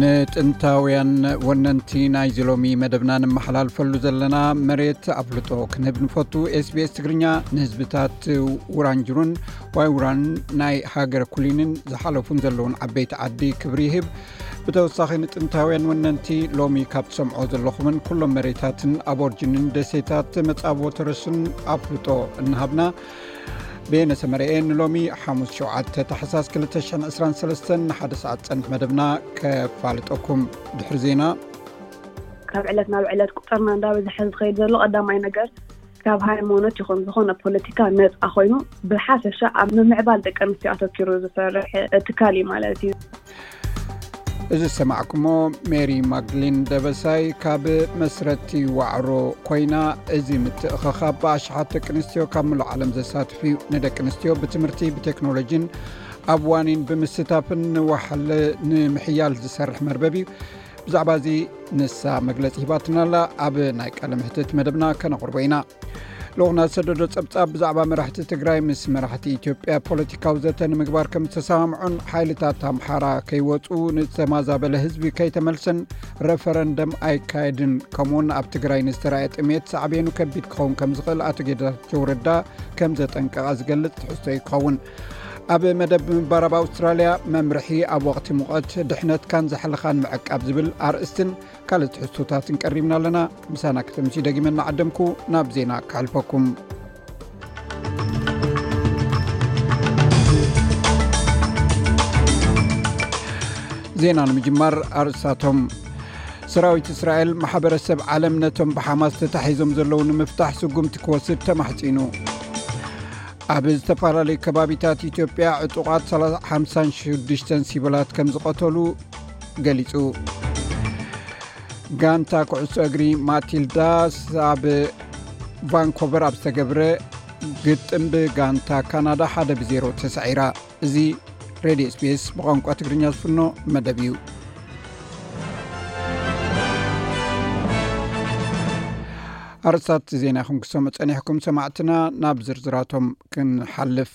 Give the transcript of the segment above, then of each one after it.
ንጥንታውያን ወነንቲ ናይዚ ሎሚ መደብና ንመሓላልፈሉ ዘለና መሬት ኣፍልጦ ክንህብ ንፈቱ ስቤስ ትግርኛ ንህዝብታት ውራንጅሩን ዋይ ውራን ናይ ሃገር ኩሊንን ዝሓለፉን ዘለውን ዓበይቲ ዓዲ ክብሪ ይህብ ብተወሳኺ ንጥንታውያን ወነንቲ ሎሚ ካብ ትሰምዖ ዘለኹምን ኩሎም መሬታትን ኣብ ኦርጅንን ደሴታት መፃቦ ተረስን ኣፍልጦ እናሃብና ቤነሰ መርኤ ንሎሚ ሓሙስ ሸተ ታሕሳስ 223 ንሓደ ሰዓት ፀንሕ መደብና ከፋልጠኩም ድሕሪ ዜና ካብ ዕለት ናብ ዕለት ቁፅርና እንዳበዝሐ ዝኸይድ ዘሎ ቀዳማይ ነገር ካብ ሃይማኖት ይኹን ዝኾነ ፖለቲካ ነፃ ኮይኑ ብሓፈሻ ኣብ ምምዕባል ደቂ ኣንስትዮ ኣተኪሩ ዝሰርሕ ትካል እዩ ማለት እዩ። እዚ ዝሰማዕኩሞ ሜሪ ማግሊን ደበሳይ ካብ መስረቲ ዋዕሮ ኮይና እዚ ምትእኸኻብ ብኣሽሓት ደቂ ኣንስትዮ ካብ ምሉ ዓለም ዘሳትፍ እዩ ንደቂ ኣንስትዮ ብትምህርቲ ብቴክኖሎጂን ኣብ ዋኒን ብምስታፍን ንዋሓለ ንምሕያል ዝሰርሕ መርበብ እዩ ብዛዕባ እዚ ንሳ መግለፂ ሂባትና ኣላ ኣብ ናይ ቀለምሕትት መደብና ከነቕርቦ ኢና ልኡክና ዝሰደዶ ጸብጻብ ብዛዕባ መራሕቲ ትግራይ ምስ መራሕቲ ኢትዮጵያ ፖለቲካዊ ዘተ ንምግባር ከም ዝተሰማምዑን ሓይልታት ኣምሓራ ከይወፁ ንዝተማዛበለ ህዝቢ ከይተመልሰን ረፈረንደም ኣይካየድን ከምኡውን ኣብ ትግራይ ንዝተረኣየ ጥሜት ሳዕቤኑ ከቢድ ክኸውን ከም ዝኽእል ኣቶ ጌዳቸው ረዳ ከም ዘጠንቀቓ ዝገልፅ ትሕዝቶ ዩ ክኸውን ኣብ መደብ ብምባር ኣብ ኣውስትራልያ መምርሒ ኣብ ወቅቲ ሙቐት ድሕነትካን ዛሕልኻን ምዕቃብ ዝብል ኣርእስትን ካልእ ትሕዝቶታትን ቀሪብና ኣለና ምሳና ክተምስዩ ደጊመ እናዓደምኩ ናብ ዜና ክሕልፈኩም ዜና ንምጅማር ኣርእስታቶም ሰራዊት እስራኤል ማሕበረሰብ ዓለም ነቶም ብሓማስ ተታሒዞም ዘለዉ ንምፍታሕ ስጉምቲ ክወስድ ተማሕፂኑ ኣብ ዝተፈላለዩ ከባቢታት ኢትዮጵያ ዕጡቓት 56 ሲበላት ከም ዝቐተሉ ገሊጹ ጋንታ ኩዕሶ እግሪ ማቲልዳስ ኣብ ቫንኮቨር ኣብ ዝተገብረ ግጥም ብጋንታ ካናዳ ሓደ ብዜሮ ተሳዒራ እዚ ሬድዮ ስፔስ ብቋንቋ ትግርኛ ዝፍኖ መደብ እዩ ኣርስታት ዜና ይኹም ክሰሙ ጸኒሕኩም ሰማዕትና ናብ ዝርዝራቶም ክንሓልፍ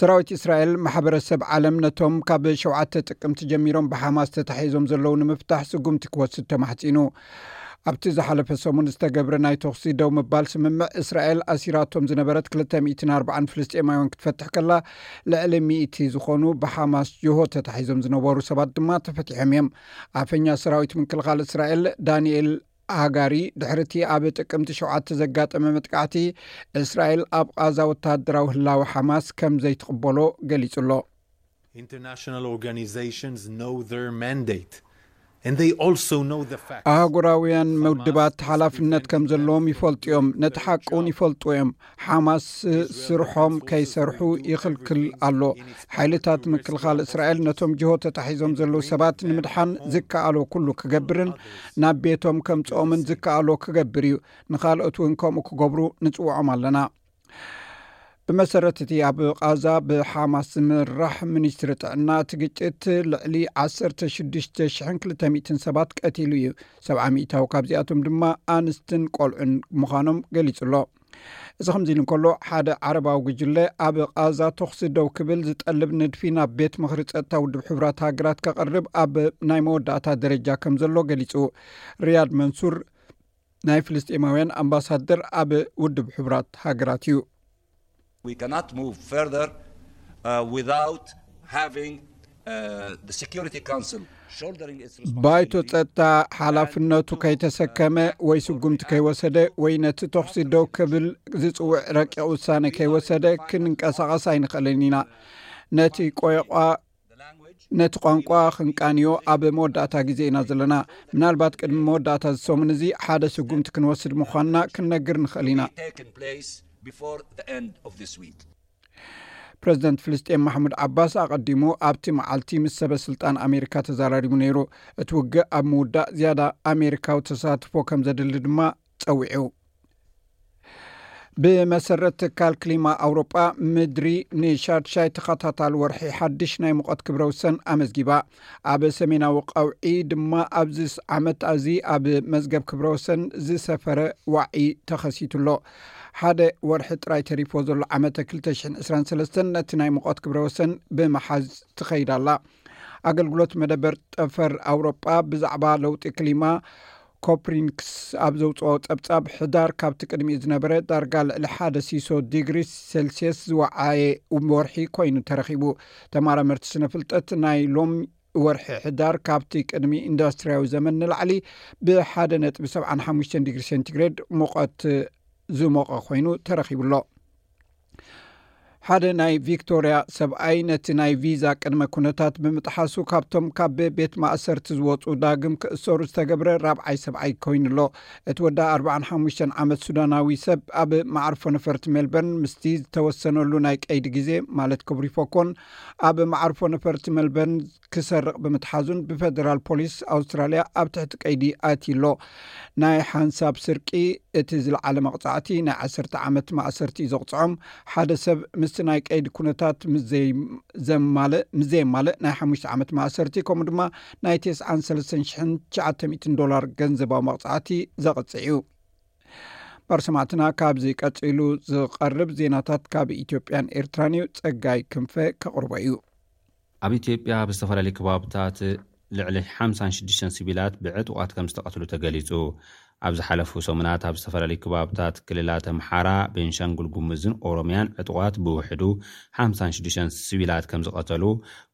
ሰራዊት እስራኤል ማሕበረሰብ ዓለም ነቶም ካብ ሸውዓተ ጥቅምቲ ጀሚሮም ብሓማስ ተታሒዞም ዘለዉ ንምፍታሕ ስጉምቲ ክወስድ ተማሕፂኑ ኣብቲ ዝሓለፈ ሰሙን ዝተገብረ ናይ ተኽሲ ደው ምባል ስምምዕ እስራኤል ኣሲራቶም ዝነበረት 24 ፍልስጤማውያን ክትፈትሕ ከላ ልዕሊ ሚእቲ ዝኾኑ ብሓማስ ጅሆ ተታሒዞም ዝነበሩ ሰባት ድማ ተፈትሖም እዮም ኣፈኛ ሰራዊት ምክልኻል እስራኤል ዳንኤል ሃጋሪ ድሕሪ እቲ ኣብ ጥቅምቲ ሸውዓተ ዘጋጠመ መጥቃዕቲ፣ እስራኤል ኣብ ቓዛ ወተሃደራዊ ህላወ ሓማስ ከም ዘይትቕበሎ ገሊጹ ኣሎ። ኣህጉራውያን ውድባት ሓላፍነት ከም ዘለዎም ይፈልጡ እዮም፣ ነቲ ሓቂ እውን ይፈልጡዎ እዮም። ሓማስ ስርሖም ከይሰርሑ ይኽልክል ኣሎ። ሓይልታት ምክልኻል እስራኤል ነቶም ጅሆ ተታሒዞም ዘለዉ ሰባት ንምድሓን ዝከኣሎ ኩሉ ክገብርን ናብ ቤቶም ከምጽኦምን ዝከኣሎ ክገብር እዩ። ንኻልኦት እውን ከምኡ ክገብሩ ንጽውዖም ኣለና። ብመሰረት እቲ ኣብ ቓዛ ብሓማስ ዝምራሕ ሚኒስትሪ ጥዕና እቲ ግጭት ልዕሊ 16200 ሰባት ቀቲሉ እዩ። ሰብዓ ሚእታዊ ካብዚኣቶም ድማ ኣንስትን ቆልዑን ምዃኖም ገሊጹ ኣሎ። እዚ ከምዚ ኢሉ እንከሎ ሓደ ዓረባዊ ግጅለ ኣብ ቃዛ ተኽሲ ደው ክብል ዝጠልብ ንድፊ ናብ ቤት ምክሪ ፀጥታ ውድብ ሕብራት ሃገራት ከቅርብ ኣብ ናይ መወዳእታ ደረጃ ከም ዘሎ ገሊፁ ርያድ መንሱር ናይ ፍልስጢማውያን ኣምባሳደር ኣብ ውድብ ሕብራት ሃገራት እዩ We cannot move further without having the security council ባይቶ ጸጥታ ሓላፍነቱ ከይተሰከመ ወይ ስጉምቲ ከይወሰደ ወይ ነቲ ተኽሲ ደው ክብል ዝጽውዕ ረቂቕ ውሳነ ከይወሰደ ክንንቀሳቐስ ኣይንኽእልን ኢና ነቲ ቆይቋ ነቲ ቋንቋ ክንቃንዮ ኣብ መወዳእታ ግዜ ኢና ዘለና። ምናልባት ቅድሚ መወዳእታ እዚ ሰሙን እዚ ሓደ ስጉምቲ ክንወስድ ምዃንና ክንነግር ንኽእል ኢና። ፕረዚደንት ፍልስጤም ማሕሙድ ዓባስ ኣቐዲሙ ኣብቲ መዓልቲ ምስ ሰበ ስልጣን ኣሜሪካ ተዘራሪቡ ነይሩ። እቲ ውግእ ኣብ ምውዳእ ዝያዳ ኣሜሪካዊ ተሳትፎ ከም ዘድሊ ድማ ፀዊዑ ብመሰረት ትካል ክሊማ ኣውሮጳ ምድሪ ንሻድሻይ ተኸታታል ወርሒ ሓድሽ ናይ ሙቐት ክብረ ውሰን ኣመዝጊባ ኣብ ሰሜናዊ ቀውዒ ድማ ኣብዚ ዓመት ኣዚ ኣብ መዝገብ ክብረ ወሰን ዝሰፈረ ዋዒ ተኸሲቱ ኣሎ ሓደ ወርሒ ጥራይ ተሪፎ ዘሎ ዓመተ 223 ነቲ ናይ ሙቐት ክብረ ወሰን ብምሓዝ ትኸይዳ ኣላ ኣገልግሎት መደበር ጠፈር ኣውሮጳ ብዛዕባ ለውጢ ክሊማ ኮፕሪንክስ ኣብ ዘውጽኦ ጸብጻብ፣ ሕዳር ካብቲ ቅድሚኡ ዝነበረ ዳርጋ ልዕሊ ሓደ ሲሶ ዲግሪ ሰልስየስ ዝወዓየ ወርሒ ኮይኑ ተረኺቡ። ተመራመርቲ ስነፍልጠት፣ ናይ ሎሚ ወርሒ ሕዳር ካብቲ ቅድሚ ኢንዳስትርያዊ ዘመን ንላዕሊ ብሓደ ነጥቢ ሰብዓን ሓሙሽተን ዲግሪ ሴንቲግሬድ ሙቐት ዝሞቐ ኮይኑ ተረኺቡ ኣሎ። ሓደ ናይ ቪክቶርያ ሰብኣይ ነቲ ናይ ቪዛ ቅድመ ኩነታት ብምጥሓሱ ካብቶም ካብ ቤት ማእሰርቲ ዝወፁ ዳግም ክእሰሩ ዝተገብረ ራብዓይ ሰብኣይ ኮይኑ ኣሎ እቲ ወዳ 45 ዓመት ሱዳናዊ ሰብ ኣብ ማዕርፎ ነፈርቲ ሜልበርን ምስቲ ዝተወሰነሉ ናይ ቀይዲ ግዜ ማለት ክብሪፎኮን ኣብ ማዕርፎ ነፈርቲ ሜልበርን ክሰርቕ ብምትሓዙን ብፈደራል ፖሊስ ኣውስትራልያ ኣብ ትሕቲ ቀይዲ ኣትዩ ኣሎ። ናይ ሓንሳብ ስርቂ እቲ ዝለዓለ መቕጻዕቲ ናይ ዓሰርተ ዓመት ማእሰርቲ እዩ ዘቕጽዖም። ሓደ ሰብ ምስቲ ናይ ቀይዲ ኩነታት ምስዘይዘማልእምስዘየማልእ ናይ ሓሙሽተ ዓመት ማእሰርቲ ከምኡ ድማ ናይ ቴስዓን ሰለስተን ሽሕን ትሽዓተ ሚእትን ዶላር ገንዘባዊ መቕጻዕቲ ዘቕጽዕ እዩ። ባር ሰማዕትና ካብዚ ቀጺሉ ዝቐርብ ዜናታት ካብ ኢትዮጵያን ኤርትራን እዩ። ጸጋይ ክንፈ ከቕርቦ እዩ። ኣብ ኢትዮጵያ ኣብ ዝተፈላለዩ ከባብታት ልዕሊ ሓምሳን ሽዱሽተን ሲቪላት ብዕጡቓት ከምዝተቐትሉ ተገሊፁ። ኣብ ዝሓለፉ ሰሙናት ኣብ ዝተፈላለዩ ከባብታት ክልላት ኣምሓራ፣ ቤንሻንጉል ጉሙዝን ኦሮሚያን ዕጡቓት ብውሕዱ ሓምሳን ሽዱሽተን ሲቪላት ከምዝቐተሉ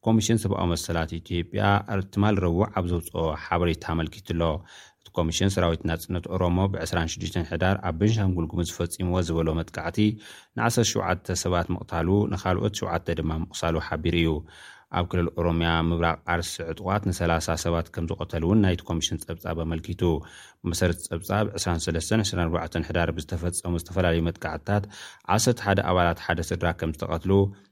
ኮሚሽን ሰብኣዊ መሰላት ኢትዮጵያ ትማል ረቡዕ ኣብ ዘውፅኦ ሓበሬታ ኣመልኪቱ'ሎ። እቲ ኮሚሽን ሰራዊት ናጽነት ኦሮሞ ብ ዕስራን ሽዱሽተን ሕዳር ኣብ በንሻንጉል ጉሙዝ ፈጺምዎ ዝበሎ መጥቃዕቲ ን ዓሰርተ ሸውዓተ ሰባት ምቕታሉ ን ካልኦት ሸውዓተ ድማ ምቑሳሉ ሓቢሩ እዩ። ኣብ ክልል ኦሮሚያ ምብራቕ ኣርሲ ዕጡቓት ን ሰላሳ ሰባት ከም ዝቐተሉ እውን ናይቲ ኮሚሽን ጸብጻብ ኣመልኪቱ። ብመሰረት እቲ ጸብጻብ ዕስራን ሰለስተን ዕስራን ኣርባዕተን ሕዳር ብዝተፈጸሙ ዝተፈላለዩ መጥቃዕትታት ዓሰርተ ሓደ ኣባላት ሓደ ስድራ ከም ዝተቐትሉ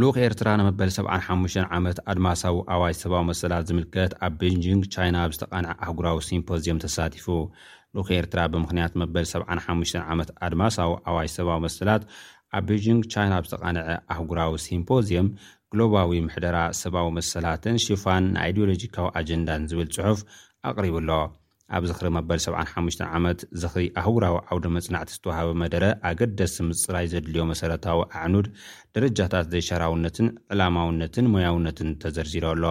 ልኡኽ ኤርትራ ንመበል ሰብዓን ሓሙሽተን ዓመት ኣድማሳዊ ኣዋጅ ሰብኣዊ መሰላት ዝምልከት ኣብ ቤጂንግ ቻይና ኣብ ዝተቓንዐ ኣህጉራዊ ሲምፖዝዩም ተሳቲፉ። ልኡኽ ኤርትራ ብምኽንያት መበል ሰብዓን ሓሙሽተን ዓመት ኣድማሳዊ ኣዋጅ ሰብኣዊ መሰላት ኣብ ቤጂንግ ቻይና ኣብ ዝተቓንዐ ኣህጉራዊ ሲምፖዝዩም ግሎባዊ ምሕደራ ሰብኣዊ መሰላትን ሽፋን ንኣይዲዮሎጂካዊ ኣጀንዳን ዝብል ጽሑፍ ኣቕሪቡ ኣሎ። ኣብ ዝኽሪ መበል ሰብዓን ሓሙሽተን ዓመት ዝኽሪ ኣህጉራዊ ዓውደ መጽናዕቲ ዝተዋህበ መደረ ኣገደስቲ ምጽራይ ዘድልዮ መሰረታዊ ኣዕኑድ ደረጃታት ዘይሻራውነትን ዕላማውነትን ሞያውነትን ተዘርዚሩ ኣሎ።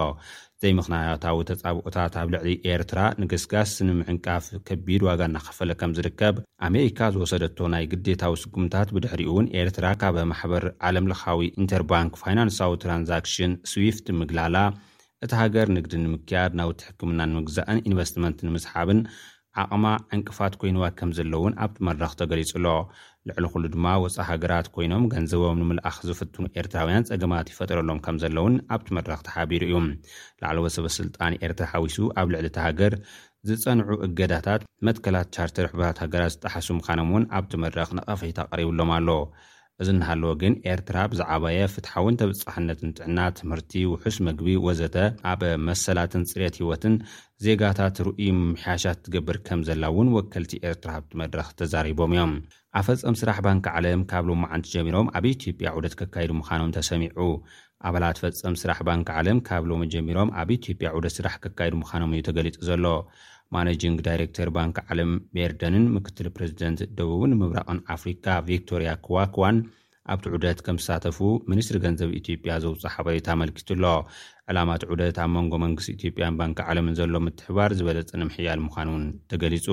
ዘይምኽንያታዊ ተጻብኦታት ኣብ ልዕሊ ኤርትራ ንገስጋስ ንምዕንቃፍ ከቢድ ዋጋ እናኸፈለ ከም ዝርከብ፣ ኣሜሪካ ዝወሰደቶ ናይ ግዴታዊ ስጉምታት ብድሕሪኡ'ውን ኤርትራ ካብ ማሕበር ዓለምለኻዊ ኢንተርባንክ ፋይናንሳዊ ትራንዛክሽን፣ ስዊፍት፣ ምግላላ እታ ሃገር ንግዲ ንምክያድ፣ ናውቲ ሕክምና ንምግዛእን ኢንቨስትመንት ንምስሓብን ዓቕማ ዕንቅፋት ኮይንዋ ከምዘሎ እውን ኣብቲ መድረኽ ተገሊጹ'ሎ። ልዕሊ ኩሉ ድማ ወጻኢ ሃገራት ኮይኖም ገንዘቦም ንምልኣኽ ዝፍትኑ ኤርትራውያን ጸገማት ይፈጥረሎም ከምዘሎ'ውን ኣብቲ መድረኽ ተሓቢሩ እዩ። ላዕለዎት ሰበስልጣን ኤርትራ ሓዊሱ ኣብ ልዕሊ እታ ሃገር ዝጸንዑ እገዳታት፣ መትከላት ቻርተር ሕቡራት ሃገራት ዝጠሓሱ ምዃኖም'ውን ኣብቲ መድረኽ ነቐፌታ ቀሪብሎም ኣሎ። እዚ እናሃለወ ግን ኤርትራ ብዝዓበየ ፍትሓውን ተብጻሕነትን ጥዕና፣ ትምህርቲ፣ ውሑስ መግቢ ወዘተ ኣብ መሰላትን ጽሬት ህይወትን ዜጋታት ርኡይ ምምሕያሻት ትገብር ከም ዘላ እውን ወከልቲ ኤርትራ ኣብቲ መድረኽ ተዛሪቦም እዮም። ኣፈጸም ስራሕ ባንኪ ዓለም ካብ ሎማዕንቲ ጀሚሮም ኣብ ኢትዮጵያ ዑደት ከካይዱ ምዃኖም ተሰሚዑ። ኣባላት ፈጸም ስራሕ ባንኪ ዓለም ካብ ሎሚ ጀሚሮም ኣብ ኢትዮጵያ ዑደት ስራሕ ከካይዱ ምዃኖም እዩ ተገሊጹ ዘሎ። ማነጂንግ ዳይሬክተር ባንኪ ዓለም ሜርደንን ምክትል ፕረዚደንት ደቡብን ምብራቕን ኣፍሪካ ቪክቶሪያ ክዋክዋን ኣብቲ ዑደት ከምዝሳተፉ ሚኒስትሪ ገንዘብ ኢትዮጵያ ዘውፅኦ ሓበሬታ ኣመልኪቱ ኣሎ። ዕላማ እቲ ዑደት ኣብ መንጎ መንግስቲ ኢትዮጵያን ባንኪ ዓለምን ዘሎ ምትሕብባር ዝበለፀ ንምሕያል ምዃኑ እውን ተገሊፁ።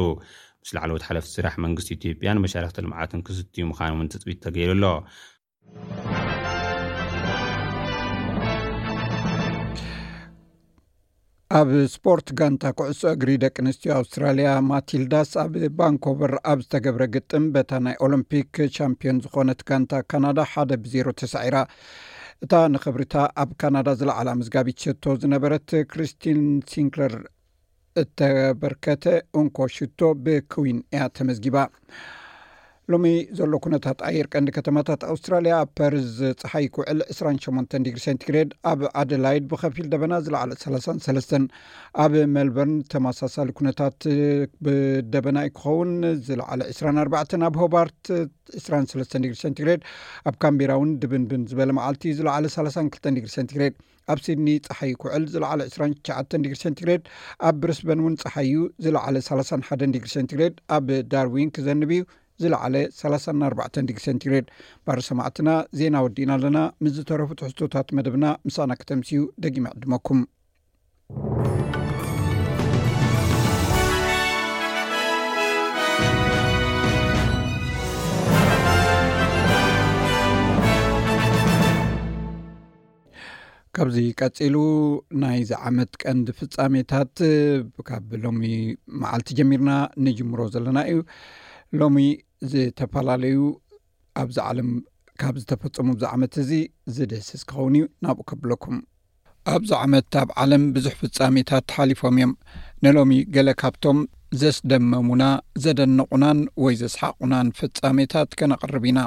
ምስ ላዕለዎት ሓለፍቲ ስራሕ መንግስቲ ኢትዮጵያን መሻርኽቲ ልምዓትን ክዝትዩ ምዃኖም እውን ትፅቢት ተገይሩ ኣሎ። ኣብ ስፖርት ጋንታ ኩዕሶ እግሪ ደቂ ኣንስትዮ ኣውስትራልያ ማቲልዳስ ኣብ ባንኮቨር ኣብ ዝተገብረ ግጥም በታ ናይ ኦሎምፒክ ቻምፒዮን ዝኾነት ጋንታ ካናዳ ሓደ ብዜሮ ተሳዒራ እታ ንክብሪታ ኣብ ካናዳ ዝለዓላ መዝጋቢት ሸቶ ዝነበረት ክሪስቲን ሲንክለር እተበርከተ እንኮ ሽቶ ብክዊን እያ ተመዝጊባ። ሎሚ ዘሎ ኩነታት ኣየር ቀንዲ ከተማታት ኣውስትራልያ ኣብ ፐርዝ ፀሓይ ክውዕል 28 ዲግሪ ሴንቲግሬድ ኣብ ኣደላይድ ብከፊል ደበና ዝለዓለ 33 ኣብ ሜልበርን ተመሳሳሊ ኩነታት ብደበና እዩ ክኸውን ዝለዓለ 24 ኣብ ሆባርት 23 ዲግሪ ሴንቲግሬድ ኣብ ካምቢራ እውን ድብንብን ዝበለ መዓልቲ ዝለዓለ 32 ዲግሪ ሴንቲግሬድ ኣብ ሲድኒ ፀሓይ ኩዕል ዝለዓለ 29 ዲግሪ ሴንቲግሬድ ኣብ ብርስበን እውን ፀሓይ እዩ ዝለዓለ 31 ዲግሪ ሴንቲግሬድ ኣብ ዳርዊን ክዘንብ እዩ ዝለዓለ 34 ዲግሪ ሴንቲግሬድ ባር ሰማዕትና ዜና ወዲእና ኣለና ምስ ዝተረፉ ትሕዝቶታት መደብና ምሳና ከተምስዩ ደጊመ ዕድመኩም ካብዚ ቀፂሉ ናይ ዝዓመት ቀንዲ ፍፃሜታት ካብ ሎሚ መዓልቲ ጀሚርና ንጅምሮ ዘለና እዩ ሎሚ ዝተፈላለዩ ኣብዚ ዓለም ካብ ዝተፈፀሙ ብ ዓመት እዚ ዝደስስ ክኸውን እዩ ናብኡ ከብለኩም ኣብዚ ዓመት ኣብ ዓለም ብዙሕ ፍፃሜታት ሓሊፎም እዮም ንሎሚ ገለ ካብቶም ዘስደመሙና፣ ዘደነቑናን ወይ ዘስሓቑናን ፍጻሜታት ከነቕርብ ኢና።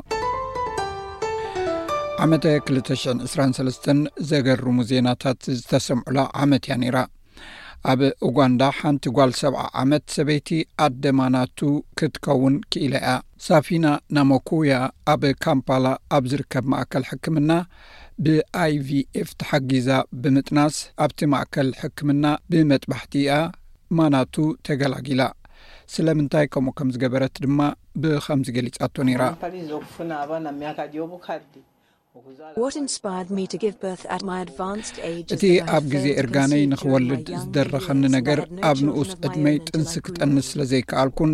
ዓመተ 223 ዘገርሙ ዜናታት ዝተሰምዑላ ዓመት እያ ነይራ። ኣብ ኡጋንዳ ሓንቲ ጓል ሰብዓ ዓመት ሰበይቲ ኣደ ማናቱ ክትከውን ክኢለ እያ። ሳፊና ናሞኩያ ኣብ ካምፓላ ኣብ ዝርከብ ማእከል ሕክምና ብኣይቪኤፍ ተሓጊዛ ብምጥናስ ኣብቲ ማእከል ሕክምና ብመጥባሕቲ እያ ማናቱ ተገላጊላ። ስለምንታይ ከምኡ ከም ዝገበረት ድማ ብኸምዚ ገሊጻቶ ነይራ። እቲ ኣብ ግዜ እርጋነይ ንኽወልድ ዝደረኸኒ ነገር፣ ኣብ ንኡስ ዕድመይ ጥንሲ ክጠንስ ስለ ዘይከኣልኩን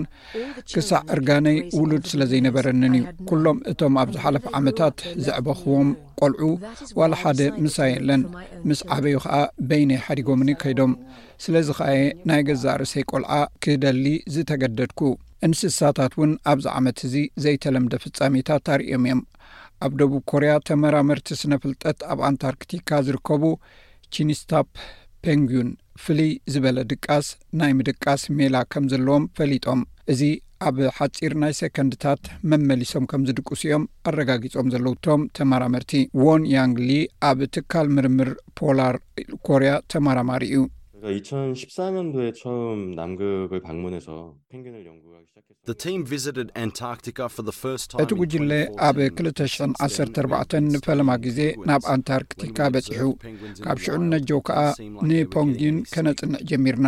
ክሳዕ እርጋነይ ውሉድ ስለ ዘይነበረንን እዩ። ኵሎም እቶም ኣብ ዝሓለፈ ዓመታት ዘዕበኹዎም ቈልዑ ዋላ ሓደ ምሳይ የለን። ምስ ዓበዩ ኸኣ በይነይ ሓዲጎምኒ ከይዶም። ስለዚ ኸኣየ ናይ ገዛእ ርእሰይ ቆልዓ ክደሊ ዝተገደድኩ። እንስሳታት እውን ኣብዚ ዓመት እዚ ዘይተለምደ ፍጻሜታት ኣርእዮም እዮም። ኣብ ደቡብ ኮርያ ተመራመርቲ ስነፍልጠት ኣብ ኣንታርክቲካ ዝርከቡ ቺኒስታፕ ፔንግዊን ፍልይ ዝበለ ድቃስ ናይ ምድቃስ ሜላ ከም ዘለዎም ፈሊጦም። እዚ። ኣብ ሓፂር ናይ ሰከንድታት መመሊሶም ከም ዝድቅሱ እዮም ኣረጋጊፆም ዘለዉ እቶም ተመራመርቲ። ዎን ያንግ ሊ ኣብ ትካል ምርምር ፖላር ኮርያ ተመራማሪ እዩ። እቲ ጉጅለ ኣብ ክልተ ሽሕን ዓሰርተ ኣርባዕተን ንፈለማ ግዜ ናብ ኣንታርክቲካ በፂሑ። ካብ ሽዑ ንነጀው ከዓ ንፖንጊን ከነፅንዕ ጀሚርና።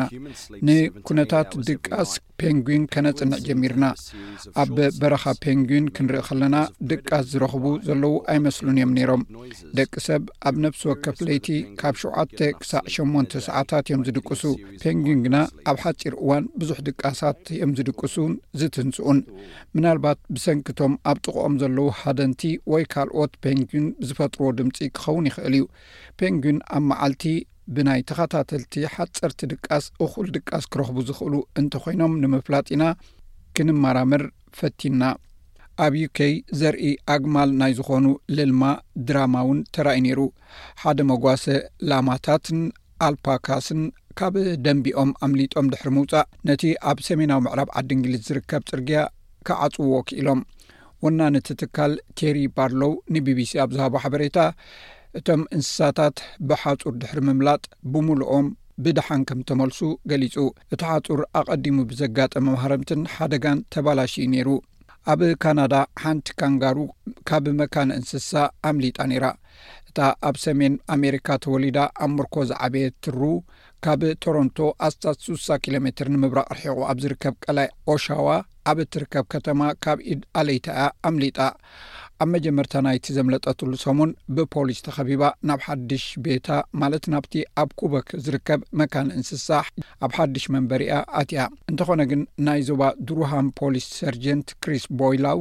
ንኩነታት ድቃስ ፔንጉን ከነጽንዕ ጀሚርና። ኣብ በረኻ ፔንጉን ክንርኢ ከለና ድቃስ ዝረኽቡ ዘለዉ ኣይመስሉን እዮም ነይሮም። ደቂ ሰብ ኣብ ነፍሲ ወከፍ ለይቲ ካብ ሸውዓተ ክሳዕ ሸሞንተ ሰዓታት እዮም ዝድቅሱ። ፔንጉን ግና ኣብ ሓጺር እዋን ብዙሕ ድቃሳት እዮም ዝድቅሱን ዝትንስኡን። ምናልባት ብሰንኪቶም ኣብ ጥቕኦም ዘለዉ ሃደንቲ ወይ ካልኦት ፔንጉን ዝፈጥርዎ ድምጺ ክኸውን ይኽእል እዩ። ፔንጉን ኣብ መዓልቲ ብናይ ተኸታተልቲ ሓጸርቲ ድቃስ እኹል ድቃስ ክረኽቡ ዝኽእሉ እንተኾይኖም ንምፍላጥ ኢና ክንመራመር ፈቲንና። ኣብ ዩከይ ዘርኢ ኣግማል ናይ ዝኾኑ ልልማ ድራማ እውን ተራእዩ ነይሩ። ሓደ መጓሰ ላማታትን ኣልፓካስን ካብ ደምቢኦም ኣምሊጦም ድሕሪ ምውጻእ ነቲ ኣብ ሰሜናዊ ምዕራብ ዓዲ እንግሊዝ ዝርከብ ጽርግያ ክዓጽውዎ ክኢሎም። ወናኒ እቲ ትካል ቴሪ ባርሎው ንቢቢሲ ኣብ ዝሃቦ ሓበሬታ እቶም እንስሳታት ብሓፁር ድሕሪ ምምላጥ ብምሉኦም ብደሓን ከም እተመልሱ ገሊፁ። እቲ ሓፁር ኣቐዲሙ ብዘጋጠመ ማህረምትን ሓደጋን ተባላሽዩ ነይሩ። ኣብ ካናዳ ሓንቲ ካንጋሩ ካብ መካነ እንስሳ ኣምሊጣ ነይራ። እታ ኣብ ሰሜን ኣሜሪካ ተወሊዳ ኣብ ምርኮ ዝዓበየት ትሩ ካብ ቶሮንቶ ኣስታት ሱሳ ኪሎ ሜትር ንምብራቕ ርሒቑ ኣብ ዝርከብ ቀላይ ኦሻዋ ኣብ እትርከብ ከተማ ካብ ኢድ ኣለይታ እያ ኣምሊጣ። ኣብ መጀመርታ ናይቲ ዘምለጠትሉ ሰሙን ብፖሊስ ተኸቢባ ናብ ሓድሽ ቤታ ማለት ናብቲ ኣብ ኩበክ ዝርከብ መካን እንስሳ ኣብ ሓድሽ መንበሪኣ ኣትያ። እንተኾነ ግን ናይ ዞባ ድሩሃም ፖሊስ ሰርጀንት ክሪስ ቦይላው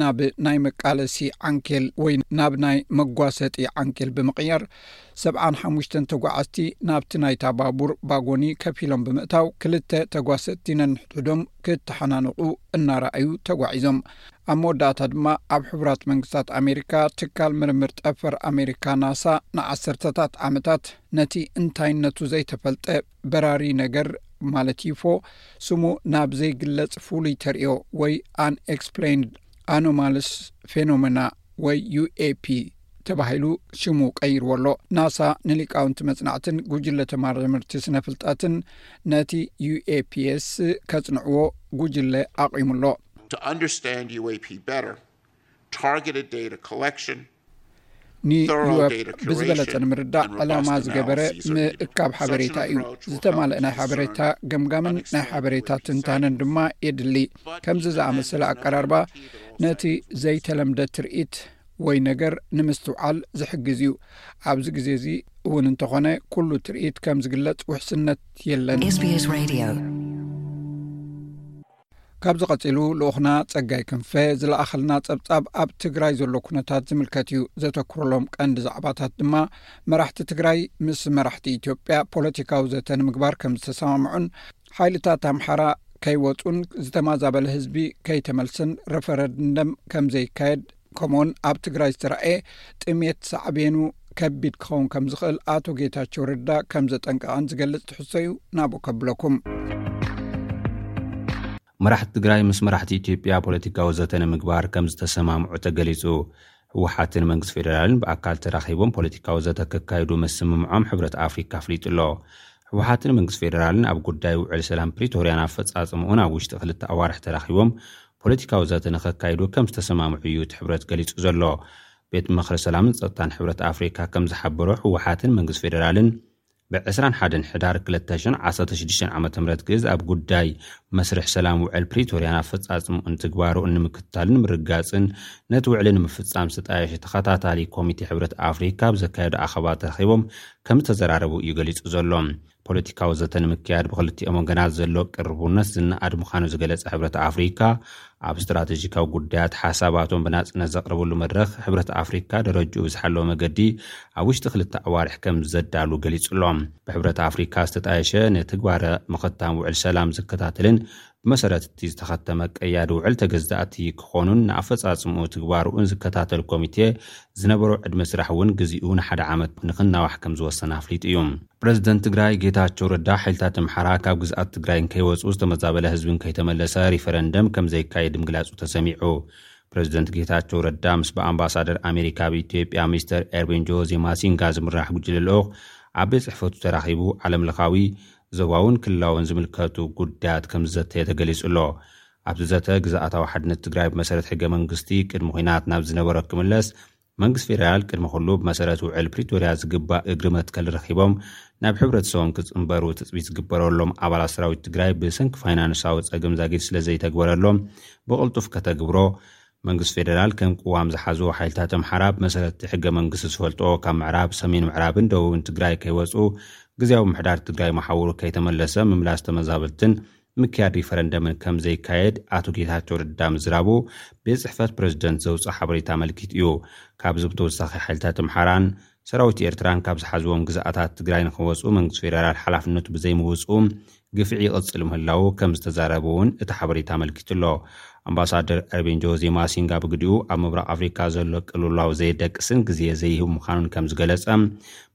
ናብ ናይ መቃለሲ ዓንኬል ወይ ናብ ናይ መጓሰጢ ዓንኬል ብምቕያር ሰብዓን ሓሙሽተን ተጓዓዝቲ ናብቲ ናይታ ባቡር ባጎኒ ከፍ ኢሎም ብምእታው ክልተ ተጓሰጥቲ ነንሕድሕዶም ክተሓናንቑ እናረኣዩ ተጓዒዞም ኣብ መወዳእታ ድማ ኣብ ሕቡራት መንግስታት ኣሜሪካ ትካል ምርምር ጠፈር ኣሜሪካ ናሳ ንዓሰርተታት ዓመታት ነቲ እንታይነቱ ዘይተፈልጠ በራሪ ነገር ማለት ዩፎ ስሙ ናብ ዘይግለጽ ፍሉይ ተርእዮ ወይ ኣንኤክስፕላይንድ ኣኖማልስ ፌኖመና ወይ ዩኤፒ ተባሂሉ ሽሙ ቀይርዎ ኣሎ ናሳ ንሊቃውንቲ መጽናዕትን ጉጅለ ተማርምርቲ ስነ ፍልጠትን ነቲ ዩኤፒስ ከጽንዕዎ ጉጅለ ኣቑሙ ኣሎ ንዩሮፕ ብዝበለፀ ንምርዳእ ዕላማ ዝገበረ ምእካብ ሓበሬታ እዩ ዝተማልእ ናይ ሓበሬታ ገምጋምን ናይ ሓበሬታ ትንታንን ድማ የድሊ ከምዚ ዝኣመሰለ ኣቀራርባ ነቲ ዘይተለምደ ትርኢት ወይ ነገር ንምስትውዓል ዝሕግዝ እዩ ኣብዚ ግዜ እዚ እውን እንተኾነ ኩሉ ትርኢት ከም ዝግለፅ ውሕስነት የለን ካብዚ ቀፂሉ ልኡኽና ፀጋይ ክንፈ ዝለኣኸልና ፀብፃብ ኣብ ትግራይ ዘሎ ኩነታት ዝምልከት እዩ ዘተክርሎም ቀንዲ ዛዕባታት ድማ መራሕቲ ትግራይ ምስ መራሕቲ ኢትዮጵያ ፖለቲካዊ ዘተ ንምግባር ከም ዝተሰማምዑን ሓይልታት ኣምሓራ ከይወፁን ዝተማዛበለ ህዝቢ ከይተመልስን ረፈረድንደም ከም ዘይካየድ ከምኡውን ኣብ ትግራይ ዝተረኣየ ጥሜት ሳዕቤኑ ከቢድ ክኸውን ከም ዝኽእል ኣቶ ጌታቸው ረዳ ከም ዘጠንቀቐን ዝገልጽ ትሕዝቶ እዩ ናብኡ ከብለኩም መራሕቲ ትግራይ ምስ መራሕቲ ኢትዮጵያ ፖለቲካዊ ዘተ ንምግባር ከም ዝተሰማምዑ ተገሊጹ ህወሓትን መንግስቲ ፌደራልን ብኣካል ተራኺቦም ፖለቲካዊ ዘተ ከካይዱ ምስምምዖም ሕብረት ኣፍሪካ ኣፍሊጡ ኣሎ ህወሓትን መንግስቲ ፌደራልን ኣብ ጉዳይ ውዕል ሰላም ፕሪቶርያን ኣፈፃፅምኡን ኣብ ውሽጢ ክልተ ኣዋርሒ ተራኺቦም ፖለቲካዊ ዘተ ንከካይዱ ከም ዝተሰማምዑ እዩ እቲ ሕብረት ገሊፁ ዘሎ። ቤት ምኽሪ ሰላምን ፀጥታን ሕብረት ኣፍሪካ ከም ዝሓበሮ ህወሓትን መንግስቲ ፌዴራልን ብ ዕስራን ሓደን ሕዳር ክልተ ሽሕ ዓሰርተ ሽዱሽተ ዓመተ ምህረት ግእዝ ኣብ ጉዳይ መስርሕ ሰላም ውዕል ፕሪቶርያን ኣፈፃፅምኡን ትግባረኡን ንምክትታልን ምርግጋፅን ነቲ ውዕሊ ንምፍፃም ዝተጣየሸ ተኸታታሊ ኮሚቴ ሕብረት ኣፍሪካ ኣብ ዘካየዶ ኣኸባ ተረኺቦም ከም ዝተዘራረቡ እዩ ገሊፁ ዘሎ። ፖለቲካዊ ዘተ ንምክያድ ብክልቲኦም ወገናት ዘሎ ቅርቡነት ዝነኣድ ምዃኑ ዝገለጸ ሕብረት ኣፍሪካ፣ ኣብ ስትራተጂካዊ ጉዳያት ሓሳባቶም ብናጽነት ዘቕርብሉ መድረኽ ሕብረት ኣፍሪካ ደረጅኡ ብዝሓለወ መገዲ ኣብ ውሽጢ ክልተ ኣዋርሕ ከምዘዳሉ ገሊጹ'ሎ። ብሕብረት ኣፍሪካ ዝተጣየሸ ንትግባረ ምኽታም ውዕል ሰላም ዝከታተልን ብመሰረት እቲ ዝተኸተመ ቀያዲ ውዕል ተገዛእቲ ክኾኑን ንኣፈፃፅምኡ ትግባረኡን ዝከታተል ኮሚቴ ዝነበሮ ዕድመ ስራሕ እውን ግዚኡ ንሓደ ዓመት ንክናዋሕ ከምዝወሰነ ኣፍሊጡ እዩ። ፕረዚደንት ትግራይ ጌታቸው ረዳ ሓይልታት ኣምሓራ ካብ ግዝኣት ትግራይ እንከይወፁ ዝተመዛበለ ህዝቢ እንከይተመለሰ ሪፈረንደም ከምዘይካየድ ምግላፁ ተሰሚዑ። ፕረዚደንት ጌታቸው ረዳ ምስ ብኣምባሳደር ኣሜሪካ ኣብ ኢትዮጵያ ሚስተር ኤርቪን ጆዜ ማሲንጋ ዝምራሕ ጉጅለ ልኡኽ ኣብ ቤት ፅሕፈቱ ተራኺቡ ዓለም ለኻዊ ዞባውን ክልላውን ዝምልከቱ ጉዳያት ከምዝዘተየ ተገሊፁ'ሎ። ኣብቲ ዘተ፣ ግዝኣታዊ ሓድነት ትግራይ ብመሰረት ሕገ መንግስቲ ቅድሚ ኹናት ናብ ዝነበሮ ክምለስ፣ መንግስቲ ፌዴራል ቅድሚ ኹሉ ብመሰረት ውዕል ፕሪቶርያ ዝግባእ እግሪ መትከል ረኺቦም ናብ ሕብረተሰቦም ክፅምበሩ ትፅቢት ዝግበረሎም ኣባላት ሰራዊት ትግራይ ብሰንኪ ፋይናንሳዊ ፀገም ዛጊድ ስለዘይተግበረሎም ብቕልጡፍ ከተግብሮ መንግስቲ ፌደራል ከም ቅዋም ዝሓዞ ሓይልታት ኣምሓራ ብመሰረት እቲ ሕገ መንግስቲ ዝፈልጦ ካብ ምዕራብ፣ ሰሜን ምዕራብን ደቡብን ትግራይ ከይወፅኡ፣ ግዝያዊ ምምሕዳር ትግራይ መሓውሩ ከይተመለሰ ምምላስ ተመዛበልትን ምክያድ ሪፈረንደምን ከምዘይካየድ ኣቶ ጌታቸው ረዳ ምዝራቡ ቤት ፅሕፈት ፕረዚደንት ዘውፅኦ ሓበሬታ ኣመልኪቱ እዩ። ካብዚ ብተወሳኺ ሓይልታት ኣምሓራን ሰራዊት ኤርትራን ካብ ዝሓዝዎም ግዝኣታት ትግራይ ንክወጹ መንግስቲ ፌደራል ሓላፍነቱ ብዘይምውጽኡ ግፍዒ ይቕጽል ምህላዉ ከም ዝተዛረበ'ውን እቲ ሓበሬታ ኣመልኪቱ'ሎ። ኣምባሳደር ኣርቤን ጆዜ ማሲንጋ ብግዲኡ ኣብ ምብራቕ ኣፍሪካ ዘሎ ቅልውላው ዘየደቅስን ግዜ ዘይህብ ምዃኑን ከም ዝገለጸ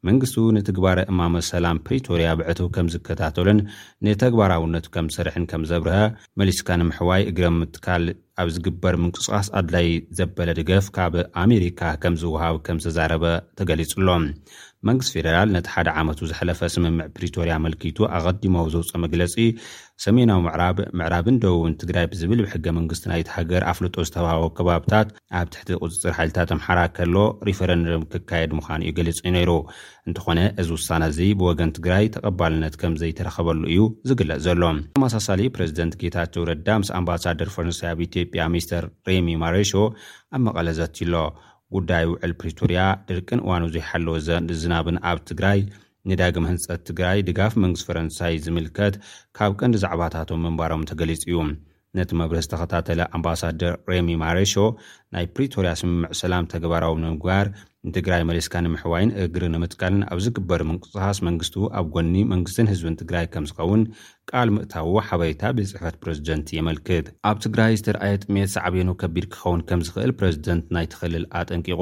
መንግስቱ ንትግባረ እማመ ሰላም ፕሪቶርያ ብዕቱብ ከም ዝከታተሎን ንተግባራውነቱ ከም ዝሰርሕን ከም ዘብርሀ መሊስካ ንምሕዋይ እግረ ምትካል ኣብ ዝግበር ምንቅስቓስ ኣድላይ ዘበለ ድገፍ ካብ ኣሜሪካ ከምዝወሃብ ከምዝተዛረበ ተገሊፁ'ሎ። መንግስቲ ፌደራል ነቲ ሓደ ዓመቱ ዘሕለፈ ስምምዕ ፕሪቶርያ ኣመልኪቱ ኣቐዲሞ ዘውፅኦ መግለፂ ሰሜናዊ ምዕራብ፣ ምዕራብን ደቡብን ትግራይ ብዝብል ብሕገ መንግስቲ ናይታ ሃገር ኣፍልጦ ዝተውሃቦ ከባብታት ኣብ ትሕቲ ቁፅፅር ሓይልታት ኣምሓራ ከሎ ሪፈረንደም ክካየድ ምዃኑ እዩ ገሊፁ ነይሩ። እንተኾነ እዚ ውሳነ እዚ ብወገን ትግራይ ተቐባልነት ከም ዘይተረኸበሉ እዩ ዝግለጽ ዘሎ። ብተመሳሳሊ ፕረዚደንት ጌታቸው ረዳ ምስ ኣምባሳደር ፈረንሳይ ኣብ ኢትዮጵያ ሚስተር ሬሚ ማሬሾ ኣብ መቐለ ዘትዩ'ሎ። ጉዳይ ውዕል ፕሪቶርያ፣ ድርቅን እዋኑ ዘይሓለወ ዘንድ ዝናብን ኣብ ትግራይ፣ ንዳግመ ህንጸት ትግራይ፣ ድጋፍ መንግስቲ ፈረንሳይ ዝምልከት ካብ ቀንዲ ዛዕባታቶም ምንባሮም ተገሊጹ እዩ። ነቲ መብርሂ ዝተኸታተለ ኣምባሳደር ሬሚ ማሬሾ፣ ናይ ፕሪቶርያ ስምምዕ ሰላም ተግባራዊ ንምግባር፣ ንትግራይ መሊስካ ንምሕዋይን እግሪ ንምትካልን ኣብ ዝግበር ምንቅስቓስ መንግስቱ ኣብ ጎኒ መንግስትን ህዝብን ትግራይ ከምዝኸውን ቃል ምእታዉ ሓበሬታ ቤት ጽሕፈት ፕረዚደንት የመልክት። ኣብ ትግራይ ዝተርኣየ ጥሜት ሳዕቤኑ ከቢድ ክኸውን ከምዝኽእል ፕረዚደንት ናይቲ ክልል ኣጠንቂቑ።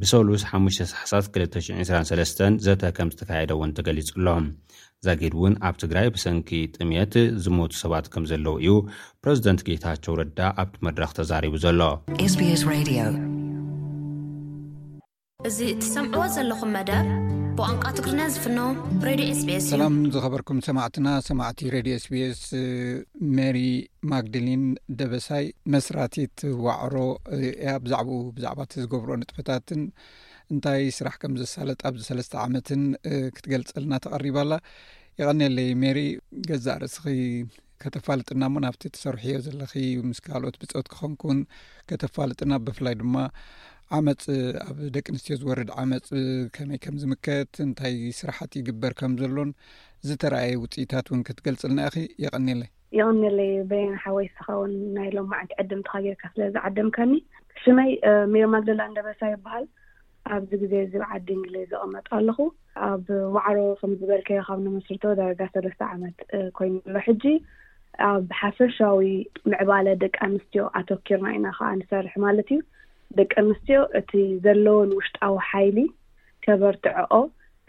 ብሰሉስ ሓሙሽተ ታሕሳስ ክልተ ሽሕን ዕስራን ሰለስተን ዘተ ከምዝተካየደ እውን ተገሊፁ ኣሎ። ዛጊድ እውን ኣብ ትግራይ ብሰንኪ ጥምየት ዝሞቱ ሰባት ከምዘለዉ እዩ ፕረዚደንት ጌታቸው ረዳ ኣብቲ መድረኽ ተዛሪቡ ዘሎ። SBS Radio እዚ እትሰምዕዎ ዘለኹም መደብ ብቋንቋ ትግርኛ ዝፍኖ ሬድዮ ኤስቤስ እዩ ሰላም ዝኸበርኩም ሰማዕትና ሰማዕቲ ሬድዮ ስቤስ ሜሪ ማግድሊን ደበሳይ መስራቲት ዋዕሮ እያ ብዛዕባ ብዛዕባ እቲ ዝገብሮ ንጥፈታትን እንታይ ስራሕ ከም ዘሳለጥ ኣብዚ ሰለስተ ዓመትን ክትገልፀልና ተቐሪባ ኣላ ይቐኒለይ ሜሪ ገዛእ ርእስኺ ከተፋልጥና እሞ ናብቲ ትሰርሕዮ ዘለኺ ምስ ካልኦት ብፆት ክኸንኩውን ከተፋልጥና ብፍላይ ድማ ዓመፅ ኣብ ደቂ ኣንስትዮ ዝወርድ ዓመፅ ከመይ ከም ዝምከት እንታይ ስራሓት ይግበር ከም ዘሎን ዝተረኣየ ውፅኢታት እውን ክትገልፅልና ኢኺ የቐኒለይ የቐኔለይ በየነ ሓወይ ንስኻ ውን ናይ ሎምዓንቲ ዕድምትኻ ጌርካ ስለ ዝዓደምካኒ። ሽመይ ሜሪ ማግደላን ደበሳ ይብሃል ኣብዚ ግዜ እዚ ኣብ ዓዲ እንግሊዝ ዝቐመጥ ኣለኹ። ኣብ ዋዕሮ ከም ዝበልካዮ ካብ ንመስርቶ ዳርጋ ሰለስተ ዓመት ኮይኑ ኣሎ ሕጂ። ኣብ ሓፈሻዊ ምዕባለ ደቂ ኣንስትዮ ኣተኪርና ኢና ከኣ ንሰርሕ ማለት እዩ። ደቂ ኣንስትዮ እቲ ዘለወን ውሽጣዊ ሓይሊ ከበርትዕኦ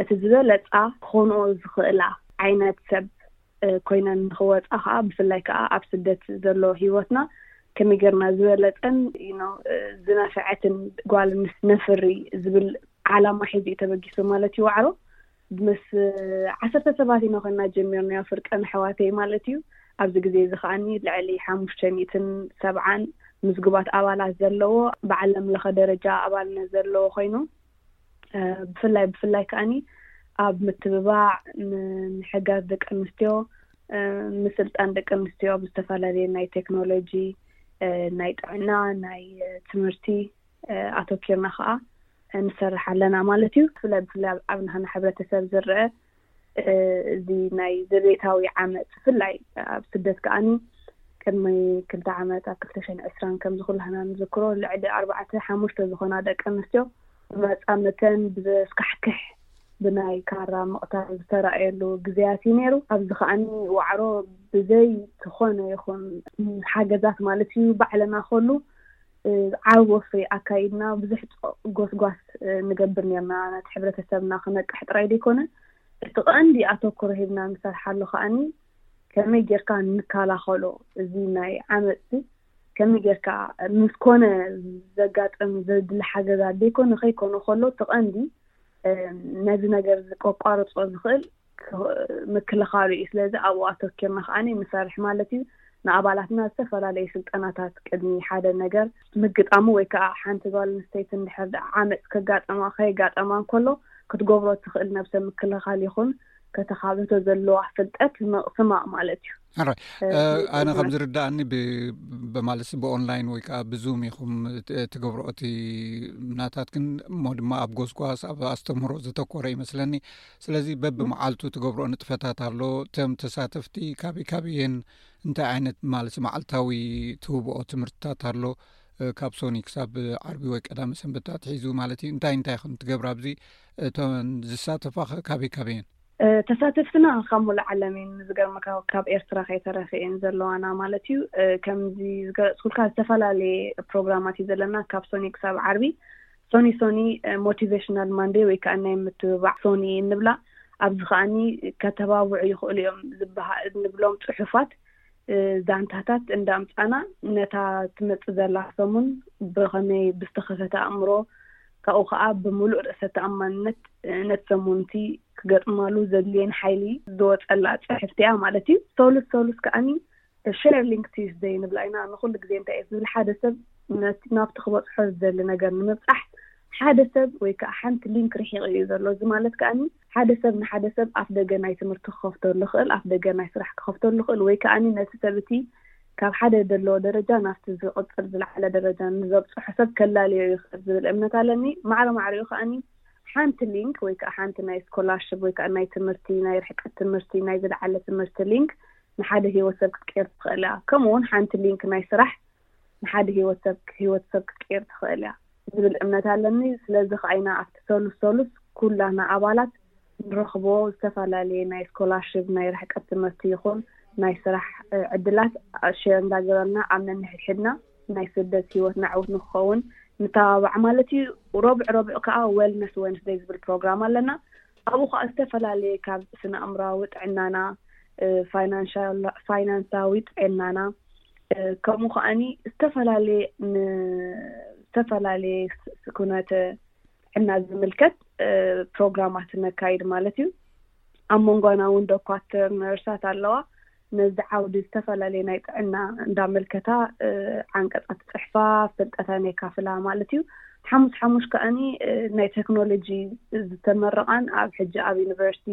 እቲ ዝበለጻ ክኾንኦ ዝኽእላ ዓይነት ሰብ ኮይነን ንኽወጻ ከኣ ብፍላይ ከኣ ኣብ ስደት ዘሎ ሂወትና ከመይ ጌርና ዝበለጸን ዝነፈዐትን ጓል ነፍሪ ዝብል ዓላማ ሒዙ እዩ ተበጊሱ ማለት እዩ ዋዕሮ ምስ ዓሰርተ ሰባት ኢና ኮይና ጀሚርናዮ ፍርቀን ኣሕዋተይ ማለት እዩ ኣብዚ ግዜ እዚ ከዓኒ ልዕሊ ሓሙሽተ ሚእትን ሰብዓን ምዝጉባት ኣባላት ዘለዎ ብዓለም ለኸ ደረጃ ኣባልነት ዘለዎ ኮይኑ ብፍላይ ብፍላይ ከኣኒ ኣብ ምትብባዕ ምሕጋዝ ደቂ ኣንስትዮ ምስልጣን ደቂ ኣንስትዮ ኣብ ዝተፈላለየ ናይ ቴክኖሎጂ ናይ ጥዕና ናይ ትምህርቲ ኣተኪርና ከዓ ንሰርሕ ኣለና ማለት እዩ ብፍላይ ብፍላይ ኣብ ናህና ሕብረተሰብ ዝረአ እዚ ናይ ዘቤታዊ ዓመፅ ብፍላይ ኣብ ስደት ከኣኒ ቅድሚ ክልተ ዓመት ኣብ ክልተ ሽሕን ዕስራን ከምዚ ኩላህና ንዝክሮ ልዕሊ ኣርባዕተ ሓሙሽተ ዝኾና ደቂ ኣንስትዮ ብመፃምተን ብዘስካሕክሕ ብናይ ካራ ምቕታል ዝተራእየሉ ግዜያት እዩ ነይሩ። ኣብዚ ከዓኒ ዋዕሮ ብዘይ ዝኾነ ይኹን ሓገዛት ማለት እዩ ባዕለና ከሉ ዓቢ ወፍሪ ኣካይድና ብዙሕ ጎስጓስ ንገብር ኔርና፣ ነቲ ሕብረተሰብና ክነቅሕ ጥራይ ዘይኮነ፣ እቲ ቀንዲ ኣተኩሮ ሂብና ንሰርሓሉ ከኣ ከመይ ጌርካ ንከላኸሎ እዚ ናይ ዓመጽ'ዚ ከመይ ጌርካ ምስ ኮነ ዘጋጥም ዘድሊ ሓገዛት ዘይኮነ ከይኮነ ከሎ እቲ ቀንዲ ነዚ ነገር'ዚ ከቋርጾ ዝኽእል ምክልኻሉ እዩ። ስለዚ ኣብኡ ኣተኪርና ከኣ ንሰርሕ ማለት እዩ። ንኣባላትና ዝተፈላለዩ ስልጠናታት ቅድሚ ሓደ ነገር ምግጣሙ ወይ ከኣ ሓንቲ ጓል ኣንስተይቲ እንድሕር ደኣ ዓመጽ ከጋጠማ ከየጋጠማ እንከሎ ክትገብሮ እትኽእል ነብሰ ምክልኻል ይኹን ከተኻብቶ ዘለዋ ፍልጠት ምቕማቕ ማለት እዩ። ኣራይ ኣነ ከም ዝርዳእኒ ብማለሲ ብኦንላይን ወይ ከዓ ብዙም ኢኹም ትገብሮ እቲ ናታት ግን እሞ ድማ ኣብ ጎስጓስ ኣብ ኣስተምህሮ ዘተኮረ ይመስለኒ ስለዚ በብመዓልቱ ትገብሮ ንጥፈታት ኣሎ ቶም ተሳተፍቲ ካበይ ካበየን እንታይ ዓይነት ማለሲ መዓልታዊ ትህብኦ ትምህርትታት ኣሎ ካብ ሶኒ ክሳብ ዓርቢ ወይ ቀዳሚ ሰንበትትሒዙ ማለት እዩ እንታይ እንታይ ኹም ትገብር ኣብዚ እቶ ዝሳተፋኸ ካበይ ካበየን ተሳተፍትና ካብ ሙሉእ ዓለም እየን ንዝገርመካ ካብ ኤርትራ ከይተረፈ እየን ዘለዋና ማለት እዩ ከምዚ ዝገለጽኩልካ ዝተፈላለየ ፕሮግራማት እዩ ዘለና ካብ ሶኒ ክሳብ ዓርቢ ሶኒ ሶኒ ሞቲቬሽናል ማንዴ ወይ ከዓ ናይ ምትብባዕ ሶኒ እንብላ ኣብዚ ከዓኒ ከተባብዑ ይኽእሉ እዮም ዝበሃ እንብሎም ፅሑፋት ዛንታታት እንዳምጻና ነታ ትመጽእ ዘላ ሰሙን ብኸመይ ብዝተኸፈተ ኣእምሮ ካብኡ ከኣ ብምሉእ ርእሰ ተኣማንነት ነቲ ሰሙንቲ ክገጥማሉ ዘድልየን ሓይሊ ዝወጸላ ጽሕፍቲ እያ ማለት እዩ። ሰሉስ ሰሉስ ከኣኒ ሼር ሊንክ ቲዩስደይ ንብላ ኢና። ንኹሉ ግዜ እንታይ እዩ ዝብል ሓደ ሰብ ናብቲ ክበጽሖ ዝደሊ ነገር ንምብጻሕ ሓደ ሰብ ወይ ከዓ ሓንቲ ሊንክ ርሒቑ እዩ ዘሎ እዚ ማለት ከኣኒ ሓደ ሰብ ንሓደ ሰብ ኣፍደገ ናይ ትምህርቲ ክኸፍተሉ ይኽእል፣ ኣፍደገ ናይ ስራሕ ክኸፍተሉ ይኽእል፣ ወይ ከኣኒ ነቲ ሰብ እቲ ካብ ሓደ ደለዎ ደረጃ ናብቲ ዝቕጽል ዝለዓለ ደረጃ ንዘብጽሖ ሰብ ከላልዮ ይኽእል ዝብል እምነት ኣለኒ። ማዕረ ማዕሪኡ ከኣኒ ሓንቲ ሊንክ ወይ ከኣ ሓንቲ ናይ ስኮላርሽፕ ወይ ከኣ ናይ ትምህርቲ ናይ ርሕቀት ትምህርቲ ናይ ዝለዓለ ትምህርቲ ሊንክ ንሓደ ህይወት ሰብ ክትቅይር ትኽእል እያ። ከምኡ'ውን ሓንቲ ሊንክ ናይ ስራሕ ንሓደ ህይወት ሰብ ህይወት ሰብ ክትቅይር ትኽእል እያ ዝብል እምነት ኣለኒ። ስለዚ ኸኣ ኢና ኣብቲ ሰሉስ ሰሉስ ኩላና ኣባላት ንረኽቦ ዝተፈላለየ ናይ ስኮላርሺፕ ናይ ርሕቀት ትምህርቲ ይኹን ናይ ስራሕ ዕድላት ሼር እንዳገበርና ኣብ ነንሕድሕድና ናይ ስደት ህይወትና ዕውት ንክኸውን ንተባባዕ ማለት እዩ። ሮብዕ ሮብዕ ከኣ ዌልነስ ዌንስደይ ዝብል ፕሮግራም ኣለና። ኣብኡ ከኣ ዝተፈላለየ ካብ ስነ ኣእምሮኣዊ ጥዕናና ፋይናንሳዊ ጥዕናና ከምኡ ከኣኒ ዝተፈላለየ ንዝተፈላለየ ኩነተ ጥዕና ዝምልከት ፕሮግራማት ነካይድ ማለት እዩ። ኣብ መንጎና እውን ዶኳትር ነርሳት ኣለዋ። ነዚ ዓውዲ ዝተፈላለየ ናይ ጥዕና እንዳመልከታ ዓንቀፃት ፅሕፋ ፍልጠተን የካፍላ ማለት እዩ። ሓሙስ ሓሙሽ ከኣኒ ናይ ቴክኖሎጂ ዝተመረቓን ኣብ ሕጂ ኣብ ዩኒቨርሲቲ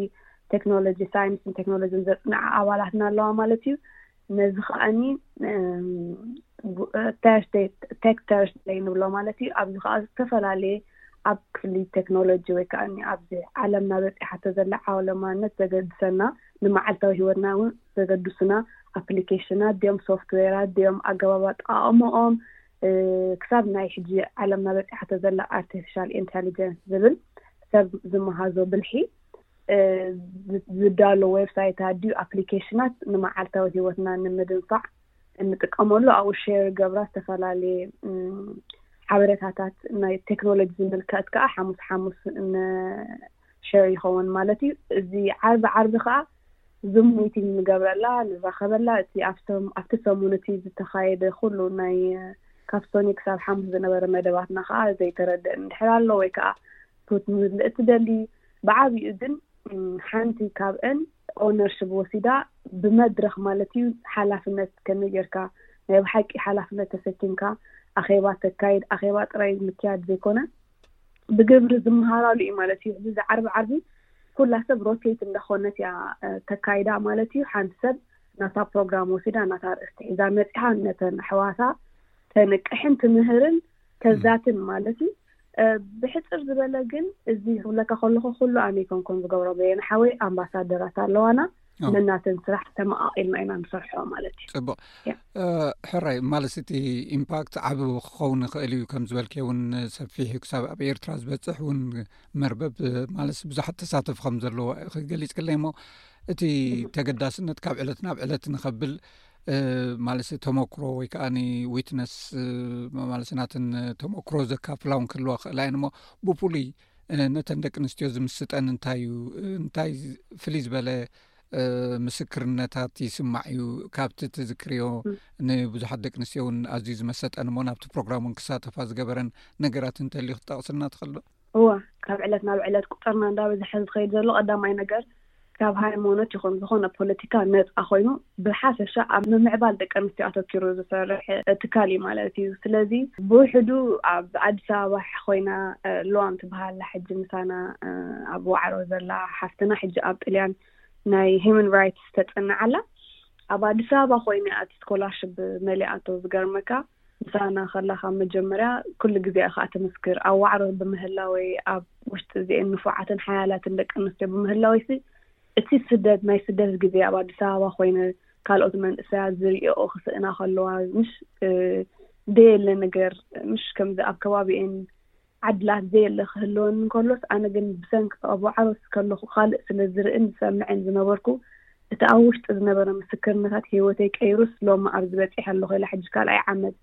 ቴክኖሎጂ ሳይንስን ቴክኖሎጂን ዘፅንዓ ኣባላትና ኣለዋ ማለት እዩ። ነዚ ከኣኒ ቴክተርስደይ ንብሎ ማለት እዩ። ኣብዚ ከኣ ዝተፈላለየ ኣብ ክፍሊ ቴክኖሎጂ ወይ ከኣኒ ኣብዚ ዓለምና በጺሓቶ ዘላ ዓውለማነት ዘገድሰና ንመዓልታዊ ህይወትና እውን ዘገድሱና ኣፕሊኬሽናት ድዮም ሶፍትዌራት ድዮም ኣገባብ ኣጠቓቕምኦም ክሳብ ናይ ሕጂ ዓለምና በፂሓቶ ዘላ ኣርቲፊሻል ኢንቴሊጀንስ ዝብል ሰብ ዝመሃዞ ብልሒ ዝዳሎ ዌብሳይታት ድዩ ኣፕሊኬሽናት ንመዓልታዊ ሂወትና ንምድንፋዕ እንጥቀመሉ ኣብኡ ሼር ገብራ ዝተፈላለየ ሓበሬታታት ናይ ቴክኖሎጂ ዝምልከት ከዓ ሓሙስ ሓሙስ ሸር ይኸውን ማለት እዩ እዚ ዓርቢ ዓርቢ ከዓ ዙም ሚቲንግ ንገብረላ ንራኸበላ እቲ ኣብቲ ሰሙን እቲ ዝተኻየደ ኩሉ ናይ ካብ ሶኒ ክሳብ ሓሙስ ዝነበረ መደባትና ከዓ ዘይተረድእ እንድሕር ኣሎ ወይ ከዓ ፑት ምዝልእ ትደሊ ብዓቢኡ ግን ሓንቲ ካብኤን ኦነርሽብ ወሲዳ ብመድረኽ ማለት እዩ ሓላፍነት ከመይ ጌርካ ናይ ብሓቂ ሓላፍነት ተሰኪምካ ኣኼባ ተካይድ ኣኼባ ጥራይ ምክያድ ዘይኮነ ብግብሪ ዝመሃራሉ እዩ ማለት እዩ እዚ ዓርቢ ዓርቢ ኩላ ሰብ ሮቴት እንዳኾነት እያ ተካይዳ ማለት እዩ ሓንቲ ሰብ ናታ ፕሮግራም ወሲዳ ናታ ርእስቲ ሒዛ መፂሓ ነተን ኣሕዋታ ተንቅሕን ትምህርን ተዛትን ማለት እዩ ብሕጽር ዝበለ ግን እዚ ክብለካ ከለኹ ኩሉ ኣነ ኣይኮንኩን ዝገብሮ በየነ ሓወይ ኣምባሳደራት ኣለዋና ነናተን ስራሕ ተመቃቂልና ኢና ንሰርሖ ማለት እዩ ፅቡቅ ሕራይ ማለት እቲ ኢምፓክት ዓብ ክኸውን ይኽእል እዩ ከም ዝበልክ እውን ሰፊሕ ክሳብ ኣብ ኤርትራ ዝበፅሕ እውን መርበብ ማለት ብዙሓት ተሳተፍ ከም ዘለዎ ክገሊፅ ክለይ እሞ እቲ ተገዳስነት ካብ ዕለት ናብ ዕለት ንከብል ማለት ተመክሮ ወይ ከዓ ዊትነስ ማለት ናትን ተመክሮ ዘካፍላ ውን ክህልዋ ክእል ኣየን እሞ ብፍሉይ ነተን ደቂ ኣንስትዮ ዝምስጠን እንታይ እዩ እንታይ ፍልይ ዝበለ ምስክርነታት ይስማዕ እዩ ካብቲ ትዝክርዮ ንብዙሓት ደቂ ኣንስትዮ እውን ኣዝዩ ዝመሰጠን እሞ ናብቲ ፕሮግራም እውን ክሳተፋ ዝገበረን ነገራት እንተልዩ ክትጠቅስልና ትክእል ዶ እወ፣ ካብ ዕለት ናብ ዕለት ቁጽርና እንዳበዝሐ ዝኸይድ ዘሎ ቀዳማይ ነገር ካብ ሃይሞኖት ይኹን ዝኾነ ፖለቲካ ነጻ ኮይኑ ብሓፈሻ ኣብ ምምዕባል ደቂ ኣንስትዮ ኣተኪሩ ዝሰርሕ ትካል እዩ ማለት እዩ። ስለዚ ብውሕዱ ኣብ ኣዲስ ኣበባ ኾይና ልዋም ትብሃል ኣላ ሕጂ ምሳና ኣብ ዋዕሮ ዘላ ሓፍትና ሕጂ ኣብ ጥልያን ናይ ሂዩማን ራይትስ ተጽንዕ ኣላ። ኣብ ኣዲስ ኣበባ ኾይና እያ እቲ ስኮላርሽፕ መሊኣቶ ዝገርመካ። ምሳና ከላ ካብ መጀመርያ ኩሉ ግዜ ኢኻ እትምስክር። ኣብ ዋዕሮ ብምህላወይ፣ ኣብ ውሽጢ እዚኤን ንፉዓትን ሓያላትን ደቂ ኣንስትዮ ብምህላወይሲ፣ እቲ ስደት ናይ ስደት ግዜ ኣብ ኣዲስ ኣበባ ኮይነ ካልኦት መንእሰያት ዝርእየኦ ክስእና ከለዋ ምሽ ደየለ ነገር ምሽ ከምዚ ኣብ ከባቢኤን ዓድላት ዘየለ ክህልወኒ እንከሎስ፣ ኣነ ግን ብሰንኪ ተቐብኦ ዓሮስ ከለኹ ካልእ ስለ ዝርእን ዝሰምዕን ዝነበርኩ፣ እቲ ኣብ ውሽጢ ዝነበረ ምስክርነታት ህይወተይ ቀይሩስ ሎሚ ኣብዚ በጺሐ ኣለኹ ኢላ ሕጂ ካልኣይ ዓመት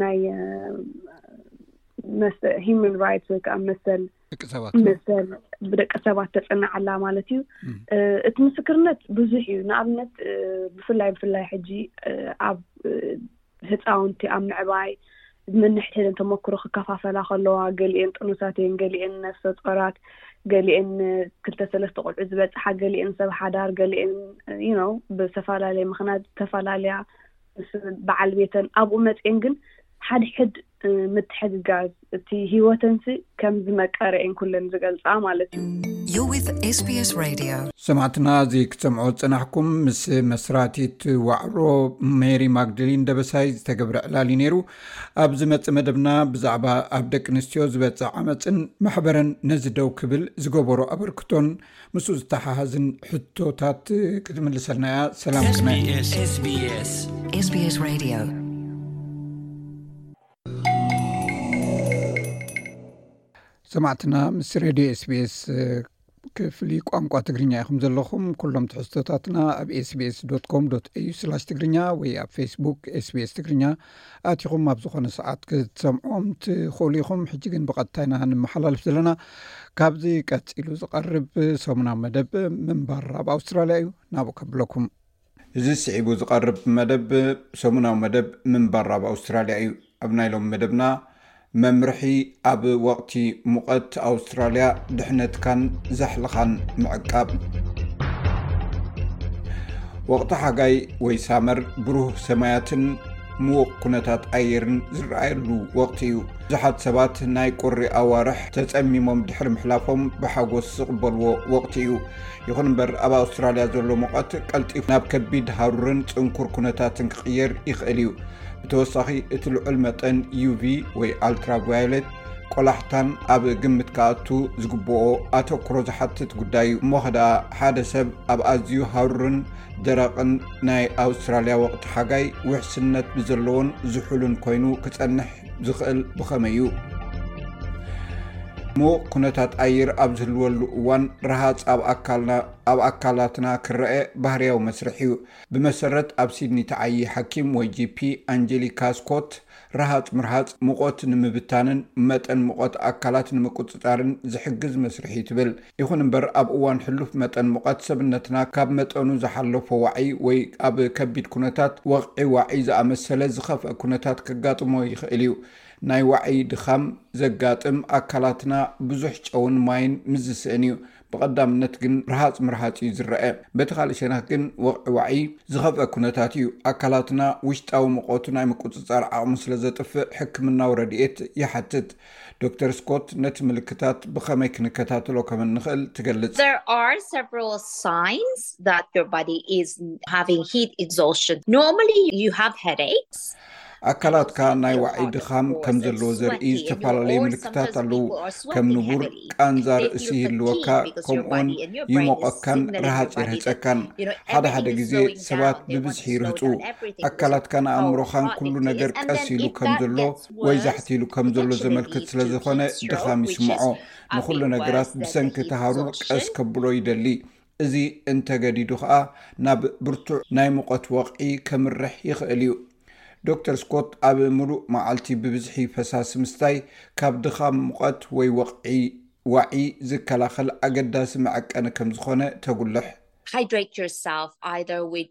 ናይ መሰ ሂዩማን ራይትስ ወይ ከኣ መሰል ደቂ ሰባት መሰል ብደቂ ሰባት ተጽንዕ ኣላ ማለት እዩ። እቲ ምስክርነት ብዙሕ እዩ። ንኣብነት ብፍላይ ብፍላይ ሕጂ ኣብ ህጻውንቲ ኣብ ምዕባይ ንንሕድሕደን ተመክሮ ክከፋፈላ ከለዋ፣ ገሊኤን ጥኑሳት እየን፣ ገሊኤን ነፍሰ ጾራት፣ ገሊኤን ክልተ ሰለስተ ቆልዑ ዝበጽሓ፣ ገሊኤን ሰብ ሓዳር፣ ገሊኤን you know ብዝተፈላለየ ምኽንያት ዝተፈላለያ ምስ በዓል ቤተን ኣብኡ መጺኤን ግን ሓድሕድ ምትሕግጋዝ እቲ ሂወተንሲ ከም ዝመቀረ እየን ኩለን ዝገልፃ ማለት እዩ። ሰማዕትና እዚ ክትሰምዖ ዝፀናሕኩም ምስ መስራቲት ዋዕሮ ሜሪ ማግድሊን ደበሳይ ዝተገብረ ዕላል እዩ ነይሩ ኣብ ዝመፅ መደብና ብዛዕባ ኣብ ደቂ ኣንስትዮ ዝበፅዕ ዓመፅን ማሕበረን ነዚ ደው ክብል ዝገበሮ ኣበርክቶን ምስ ዝተሓሓዝን ሕቶታት ክትምልሰልና እያ ሰላም ቅነስስስስ ሰማዕትና ምስ ሬድዮ ስቤስ ክፍሊ ቋንቋ ትግርኛ ኢኹም ዘለኹም ኩሎም ትሕዝቶታትና ኣብ ስቤስ ኮም ዩ ስላሽ ትግርኛ ወይ ኣብ ፌስቡክ ስቤስ ትግርኛ ኣቲኹም ኣብ ዝኾነ ሰዓት ክትሰምዕዎም ትኽእሉ ኢኹም ሕጂ ግን ብቐጥታ ኢና ንመሓላልፍ ዘለና ካብዚ ቀፂሉ ዝቐርብ ሰሙናዊ መደብ ምንባር ኣብ ኣውስትራልያ እዩ ናብኡ ከብለኩም እዚ ስዒቡ ዝቐርብ መደብ ሰሙናዊ መደብ ምንባር ኣብ ኣውስትራልያ እዩ ኣብ ናይ ሎም መደብና መምርሒ፣ ኣብ ወቕቲ ሙቐት ኣውስትራልያ ድሕነትካን ዛሕልኻን ምዕቃብ። ወቕቲ ሓጋይ ወይ ሳመር ብሩህ ሰማያትን ምዉቕ ኩነታት ኣየርን ዝረኣየሉ ወቕቲ እዩ። ብዙሓት ሰባት ናይ ቁሪ ኣዋርሕ ተፀሚሞም ድሕሪ ምሕላፎም ብሓጎስ ዝቕበልዎ ወቕቲ እዩ። ይኹን እምበር ኣብ ኣውስትራልያ ዘሎ ሙቐት ቀልጢፉ ናብ ከቢድ ሃሩርን ፅንኩር ኩነታትን ክቕየር ይኽእል እዩ። ብተወሳኺ እቲ ልዑል መጠን uv ወይ ኣልትራቫዮለት ቆላሕታን ኣብ ግምት ክኣቱ ዝግብኦ ኣተኩሮ ዝሓትት ጉዳይ እዩ እሞ ከደኣ ሓደ ሰብ ኣብ ኣዝዩ ሃሩርን ደረቕን ናይ ኣውስትራልያ ወቕቲ ሓጋይ ውሕስነት ብዘለዎን ዝሑሉን ኮይኑ ክፀንሕ ዝኽእል ብኸመይ እዩ እሞ ኩነታት ኣየር ኣብ ዝህልወሉ እዋን ረሃፅ ኣብ ኣካላትና ክረአ ባህርያዊ መስርሕ እዩ ብመሰረት ኣብ ሲድኒ ትዓዪ ሓኪም ወይ ጂፒ ኣንጀሊካ ስኮት፣ ረሃጽ ምርሃጽ ሙቖት ንምብታንን መጠን ሙቐት ኣካላት ንምቁጽጻርን ዝሕግዝ መስርሕ'ዩ ትብል። ይኹን እምበር ኣብ እዋን ሕሉፍ መጠን ሙቐት ሰብነትና ካብ መጠኑ ዝሓለፎ ዋዒ ወይ ኣብ ከቢድ ኩነታት ወቕዒ ዋዒ ዝኣመሰለ ዝኸፍኣ ኩነታት ከጋጥሞ ይኽእል'ዩ። ናይ ዋዒ ድኻም ዘጋጥም ኣካላትና ብዙሕ ጨውን ማይን ምስ ዝስእን'ዩ። ብቐዳምነት ግን ረሃፅ ምርሃፅ እዩ ዝረኣ። በቲ ካልእ ሸነኽ ግን ወቕዒ ዋዒ ዝኸፍአ ኩነታት እዩ። ኣካላትና ውሽጣዊ ሙቐቱ ናይ ምቁፅፃር ዓቕሙ ስለዘጥፍእ ሕክምናዊ ረድኤት ይሓትት። ዶክተር ስኮት ነቲ ምልክታት ብኸመይ ክንከታተሎ ከም እንኽእል ትገልፅ። There are several signs that your body is having heat exhaustion. Normally you have headaches. ኣካላትካ ናይ ዋዒ ድኻም ከም ዘለዎ ዘርኢ ዝተፈላለዩ ምልክታት ኣለዉ። ከም ንቡር ቃንዛ ርእሲ ይህልወካ፣ ከምኡውን ይሞቐካን ረሃፅ ይርህፀካን። ሓደ ሓደ ግዜ ሰባት ብብዝሒ ይርህፁ። ኣካላትካን ኣእምሮኻን ኩሉ ነገር ቀስ ኢሉ ከም ዘሎ ወይ ዛሕት ኢሉ ከም ዘሎ ዘመልክት ስለ ዝኾነ ድኻም ይስምዖ። ንኹሉ ነገራት ብሰንኪ እቲ ሃሩር ቀስ ከብሎ ይደሊ። እዚ እንተገዲዱ ከኣ ናብ ብርቱዕ ናይ ሙቐት ወቕዒ ከምርሕ ይኽእል እዩ። ዶክተር ስኮት ኣብ ምሉእ መዓልቲ ብብዝሒ ፈሳሲ ምስታይ ካብ ድኻም፣ ሙቐት ወይ ወቕዒ ዋዒ ዝከላኸል ኣገዳሲ መዐቀኒ ከምዝኾነ ተጉልሕ። Hydrate yourself either with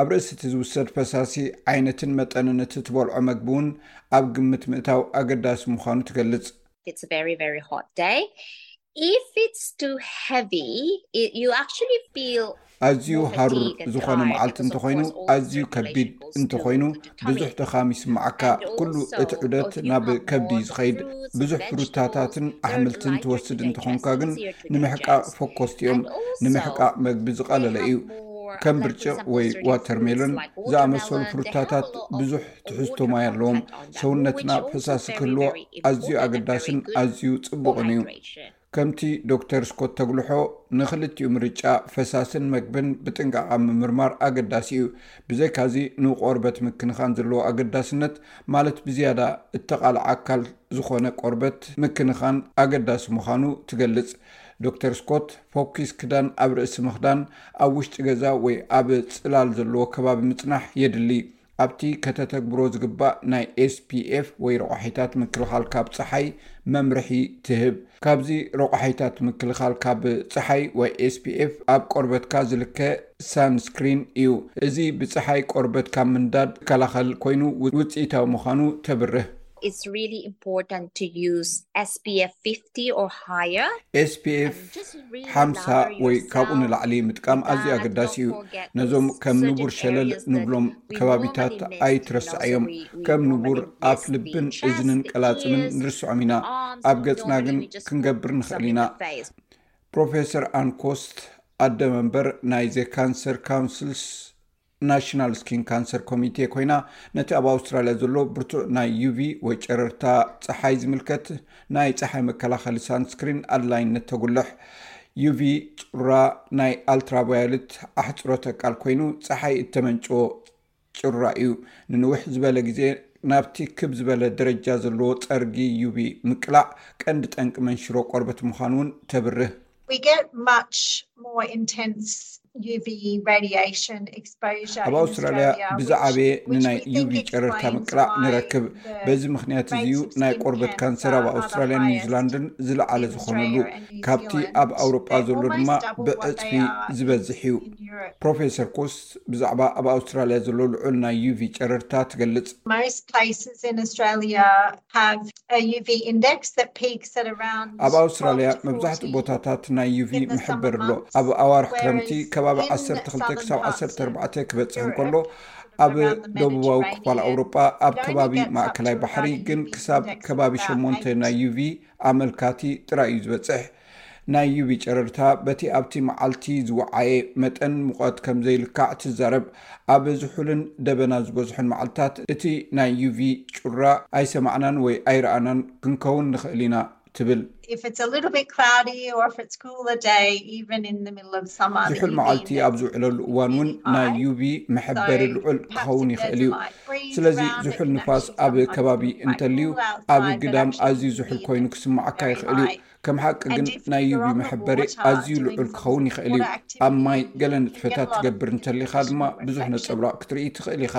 ኣብ ርእሲ እቲ ዝውሰድ ፈሳሲ፣ ዓይነትን መጠንን እቲ እትበልዖ መግቢ እውን ኣብ ግምት ምእታው ኣገዳሲ ምዃኑ ትገልጽ። it's a very very hot day if it's too heavy it you actually feel ኣዝዩ ሃሩር ዝኾነ መዓልቲ እንተኾይኑ ኣዝዩ ከቢድ እንተኾይኑ ብዙሕ ድኻም ይስምዓካ፣ ኩሉ እቲ ዑደት ናብ ከብዲ እዩ ዝኸይድ። ብዙሕ ፍሩታታትን ኣሕምልትን ትወስድ እንተኾንካ ግን ንምሕቃቕ ፈኮስቲ እዮም። ንምሕቃቕ መግቢ ዝቐለለ እዩ። ከም ብርጭቕ ወይ ዋተርሜሎን ዝኣመሰሉ ፍሩታታት ብዙሕ ትሕዝቶ ማይ ኣለዎም። ሰውነትና ፈሳሲ ክህልዎ ኣዝዩ ኣገዳስን ኣዝዩ ጽቡቕን እዩ። ከምቲ ዶክተር ስኮት ተጉልሖ፣ ንኽልቲኡ ምርጫ ፈሳስን መግብን ብጥንቃቐ ምምርማር ኣገዳሲ እዩ። ብዘይካዚ ንቆርበት ምክንኻን ዘለዎ ኣገዳስነት፣ ማለት ብዝያዳ እተቓልዐ ኣካል ዝኾነ ቆርበት ምክንኻን ኣገዳሲ ምዃኑ ትገልጽ። ዶክተር ስኮት፣ ፈኲስ ክዳን ኣብ ርእሲ ምኽዳን፣ ኣብ ውሽጢ ገዛ ወይ ኣብ ጽላል ዘለዎ ከባቢ ምጽናሕ የድሊ። ኣብቲ ከተተግብሮ ዝግባእ ናይ ኤስፒኤፍ ወይ ረቋሒታት ምክልኻል ካብ ፀሓይ መምርሒ ትህብ። ካብዚ ረቋሒታት ምክልኻል ካብ ፀሓይ ወይ ኤስፒኤፍ ኣብ ቆርበትካ ዝልከ ሳንስክሪን እዩ። እዚ ብፀሓይ ቆርበት ካብ ምንዳድ ዝከላኸል ኮይኑ ውፅኢታዊ ምዃኑ ተብርህ። It's really important to use SPF 50 or higher. SPF ሓምሳ ወይ ካብኡ ንላዕሊ ምጥቃም ኣዝዩ ኣገዳሲ እዩ። ነዞም ከም ንቡር ሸለል ንብሎም ከባቢታት ኣይትረስዐዮም። ከም ንቡር ኣፍ ልብን እዝንን ቀላፅምን ንርስዖም ኢና፣ ኣብ ገፅና ግን ክንገብር ንኽእል ኢና። ፕሮፌሰር ኣን ኮስት፣ ኣደ መንበር ናይ ዘ ካንሰር ካውንስልስ ናሽናል ስኪን ካንሰር ኮሚቴ ኮይና ነቲ ኣብ ኣውስትራልያ ዘሎ ብርቱዕ ናይ ዩቪ ወይ ጨረርታ ፀሓይ ዝምልከት ናይ ፀሓይ መከላኸሊ ሳንስክሪን ኣድላይነት ተጉልሕ ዩቪ ጭራ ናይ ኣልትራቫዮልት ኣሕፅሮ ተቃል ኮይኑ ፀሓይ እተመንጭዎ ጭራ እዩ ንንውሕ ዝበለ ግዜ ናብቲ ክብ ዝበለ ደረጃ ዘለዎ ፀርጊ ዩቪ ምቅላዕ ቀንዲ ጠንቂ መንሽሮ ቆርበት ምዃን እውን ተብርህ ኣብ ኣውስትራልያ ብዝዓበየ ንናይ ዩቪ ጨረርታ ምቅላዕ ንረክብ በዚ ምክንያት እዚዩ ናይ ቆርበት ካንሰር ኣብ ኣውስትራልያ ኒውዚላንድን ዝለዓለ ዝኮነሉ ካብቲ ኣብ ኣውሮጳ ዘሎ ድማ ብዕፅፊ ዝበዝሕ እዩ ፕሮፌሰር ኮስ ብዛዕባ ኣብ ኣውስትራልያ ዘሎ ልዑል ናይ ዩቪ ጨረርታ ትገልፅ ኣብ ኣውስትራልያ መብዛሕትኡ ቦታታት ናይ ዩቪ መሕበር ኣሎ ኣብ ኣዋርሕ ክረምቲ ከባቢ 1214 ክበፅሕ እንከሎ ኣብ ደቡባዊ ክፋል ኣውሮጳ ኣብ ከባቢ ማእከላይ ባሕሪ ግን ክሳብ ከባቢ 8 ናይ ዩቪ ኣመልካቲ ጥራይ እዩ ዝበፅሕ ናይ ዩቪ ጨረርታ በቲ ኣብቲ መዓልቲ ዝወዓየ መጠን ሙቐት ከም ዘይልካዕ ትዛረብ። ኣብ ዝሑልን ደበና ዝበዝሖን መዓልትታት እቲ ናይ ዩቪ ጩራ ኣይሰማዕናን ወይ ኣይረኣናን ክንከውን ንኽእል ኢና ትብል። ዝሑል መዓልቲ ኣብ ዝውዕለሉ እዋን እውን ናይ ዩቪ መሐበሪ ልዑል ክኸውን ይኽእል እዩ። ስለዚ ዝሑል ንፋስ ኣብ ከባቢ እንተልዩ ኣብ ግዳም ኣዝዩ ዝሑል ኮይኑ ክስምዓካ ይኽእል እዩ። ከም ሓቂ ግን ናይ ዩቢ መሕበሪ ኣዝዩ ልዑል ክኸውን ይኽእል እዩ፣ ኣብ ማይ ገለ ንጥፈታት ትገብር እንተሊኻ ድማ ብዙሕ ነጸብራቕ ክትርኢ ትኽእል ኢኻ።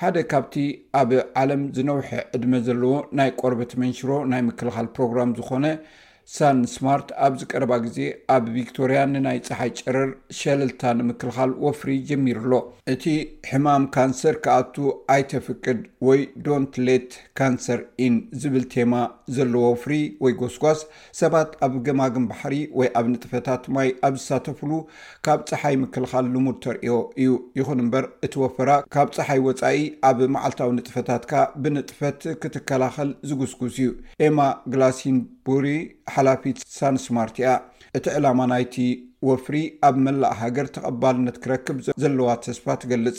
ሓደ ካብቲ ኣብ ዓለም ዝነውሐ ዕድመ ዘለዎ ናይ ቆርበት መንሽሮ ናይ ምክልኻል ፕሮግራም ዝኾነ ሳን ስማርት ኣብዚ ቀረባ ግዜ ኣብ ቪክቶርያ ንናይ ጸሓይ ጨረር ሸለልታ ንምክልኻል ወፍሪ ጀሚሩ ኣሎ። እቲ ሕማም ካንሰር ክኣቱ ኣይተፍቅድ ወይ ዶንት ሌት ካንሰር ኢን ዝብል ቴማ ዘለዎ ፍሪ ወይ ጎስጓስ ሰባት ኣብ ገማግም ባሕሪ ወይ ኣብ ንጥፈታት ማይ ኣብ ዝሳተፍሉ ካብ ጸሓይ ምክልኻል ልሙድ ተርእዮ እዩ። ይኹን እምበር እቲ ወፈራ ካብ ጸሓይ ወጻኢ ኣብ መዓልታዊ ንጥፈታትካ ብንጥፈት ክትከላኸል ዝጉስጉስ እዩ። ኤማ ግላሲንቡሪ ሓላፊት ሳንስማርት እያ። እቲ ዕላማ ናይቲ ወፍሪ ኣብ መላእ ሃገር ተቐባልነት ክረክብ ዘለዋ ተስፋ ትገልጽ።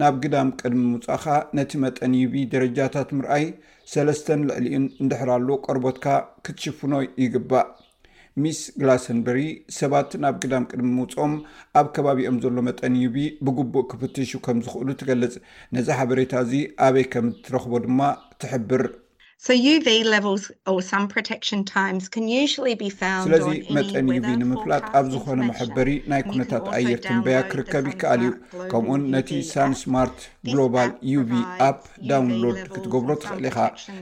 ናብ ግዳም ቅድሚ ምውጻእካ ነቲ መጠን ዩቪ ደረጃታት ምርኣይ፣ ሰለስተን ልዕሊኡን እንድሕር ኣሎ ቆርቦትካ ክትሽፍኖ ይግባእ። ሚስ ግላሰንበሪ ሰባት ናብ ግዳም ቅድሚ ምውጽኦም ኣብ ከባቢኦም ዘሎ መጠን ዩቪ ብግቡእ ክፍትሹ ከም ዝኽእሉ ትገልጽ፣ ነዚ ሓበሬታ እዚ ኣበይ ከም እትረኽቦ ድማ ትሕብር። ስለዚ መጠን ዩቪ ንምፍላጥ ኣብ ዝኾነ መሐበሪ ናይ ኩነታት ኣየር ትንበያ ክርከብ ይከኣል እዩ። ከምኡውን ነቲ ሳን ስማርት ግሎባል ዩቪ ኣፕ ዳውንሎድ ክትገብሮ ትኽእል ኢኻ።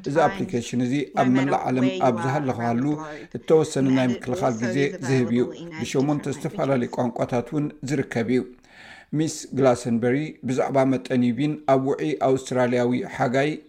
እዚ ኣፕሊኬሽን እዚ ኣብ መላእ ዓለም ኣብ ዝሃለኻሉ እተወሰነ ናይ ምክልኻል ግዜ ዝህብ እዩ። ብሸሞንተ ዝተፈላለዩ ቋንቋታት እውን ዝርከብ እዩ። ሚስ ግላሰንበሪ ብዛዕባ መጠን ዩቪን ኣብ ውዑይ ኣውስትራልያዊ ሓጋይ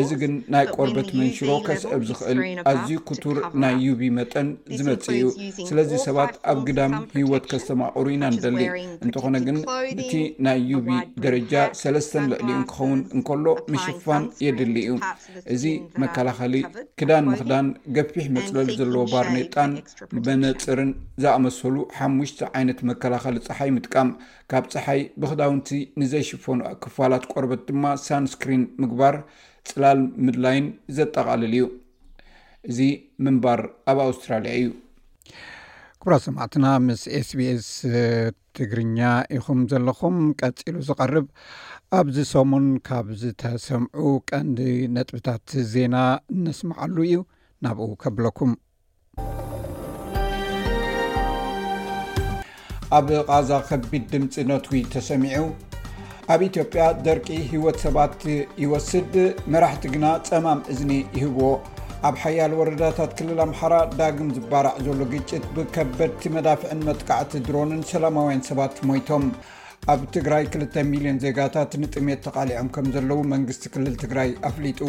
እዚ ግን ናይ ቆርበት መንሽሮ ከስዕብ ዝኽእል ኣዝዩ ክቱር ናይ ዩቪ መጠን ዝመጽእ እዩ። ስለዚ ሰባት ኣብ ግዳም ህይወት ከስተማቕሩ ኢና ንደሊ። እንተኾነ ግን እቲ ናይ ዩቪ ደረጃ ሰለስተን ልዕሊኡን ክኸውን እንከሎ ምሽፋን የድሊ እዩ። እዚ መከላኸሊ ክዳን ምኽዳን፣ ገፊሕ መጽለሊ ዘለዎ ባርኔጣን መነጽርን ዝኣመሰሉ ሓሙሽተ ዓይነት መከላኸሊ ጸሓይ ምጥቃም ካብ ጸሓይ ብኽዳውንቲ ንዘይሽፈኑ ክፋላት ቆርበት ድማ ሳንስክሪን ምግባር፣ ጽላል ምድላይን ዘጠቓልል እዩ። እዚ ምንባር ኣብ ኣውስትራልያ እዩ። ክብራት ሰማዕትና ምስ ኤስቢኤስ ትግርኛ ኢኹም ዘለኹም። ቀጺሉ ዝቐርብ ኣብዚ ሰሙን ካብ ዝተሰምዑ ቀንዲ ነጥብታት ዜና እነስምዓሉ እዩ። ናብኡ ከብለኩም። ኣብ ቓዛ ከቢድ ድምፂ ነትጉ ተሰሚዑ ኣብ ኢትዮጵያ ደርቂ ህይወት ሰባት ይወስድ መራሕቲ ግና ፀማም እዝኒ ይህብዎ ኣብ ሓያል ወረዳታት ክልል ኣምሓራ ዳግም ዝባራዕ ዘሎ ግጭት ብከበድቲ መዳፍዕን መጥቃዕቲ ድሮንን ሰላማውያን ሰባት ሞይቶም ኣብ ትግራይ 2ልተ ሚሊዮን ዜጋታት ንጥሜት ተቓሊዖም ከም ዘለዉ መንግስቲ ክልል ትግራይ ኣፍሊጡ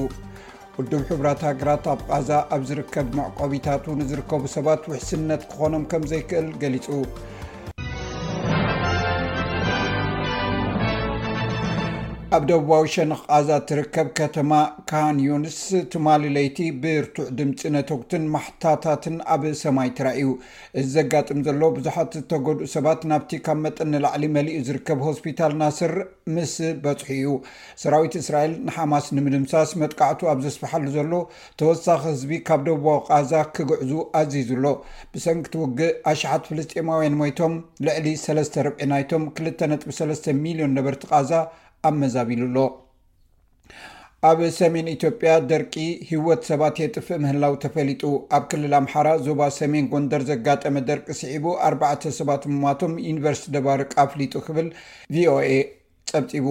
ውድብ ሕቡራት ሃገራት ኣብ ቓዛ ኣብ ዝርከብ መዕቆቢታቱ ንዝርከቡ ሰባት ውሕስነት ክኾኖም ከም ዘይክእል ገሊጹ። ኣብ ደቡባዊ ሸነኽ ቓዛ እትርከብ ከተማ ካን ዩንስ ትማሊ ለይቲ ብርቱዕ ድምፂ ነተጉትን ማሕታታትን ኣብ ሰማይ ተራእዩ እዚ ዘጋጥም ዘሎ ብዙሓት ዝተጎድኡ ሰባት ናብቲ ካብ መጠን ንላዕሊ መሊኡ ዝርከብ ሆስፒታል ናስር ምስ በፅሑ እዩ ሰራዊት እስራኤል ንሓማስ ንምድምሳስ መጥቃዕቱ ኣብ ዘስፍሓሉ ዘሎ ተወሳኺ ህዝቢ ካብ ደቡባዊ ቓዛ ክግዕዙ ኣዚዙ ኣሎ። ብሰንኪ እቲ ውግእ ኣሽሓት ፍልስጤማውያን ሞይቶም፣ ልዕሊ ሰለስተ ርብዒ ናይቶም ክልተ ነጥቢ ሰለስተ ሚልዮን ነበርቲ ቓዛ ኣመዛቢሉ ኣሎ። ኣብ ሰሜን ኢትዮጵያ ደርቂ ህይወት ሰባት የጥፍእ ምህላው ተፈሊጡ። ኣብ ክልል ኣምሓራ ዞባ ሰሜን ጎንደር ዘጋጠመ ደርቂ ስዒቡ ኣርባዕተ ሰባት ምሟቶም ዩኒቨርስቲ ደባርቅ ኣፍሊጡ ክብል ቪኦኤ ፀብፂቡ።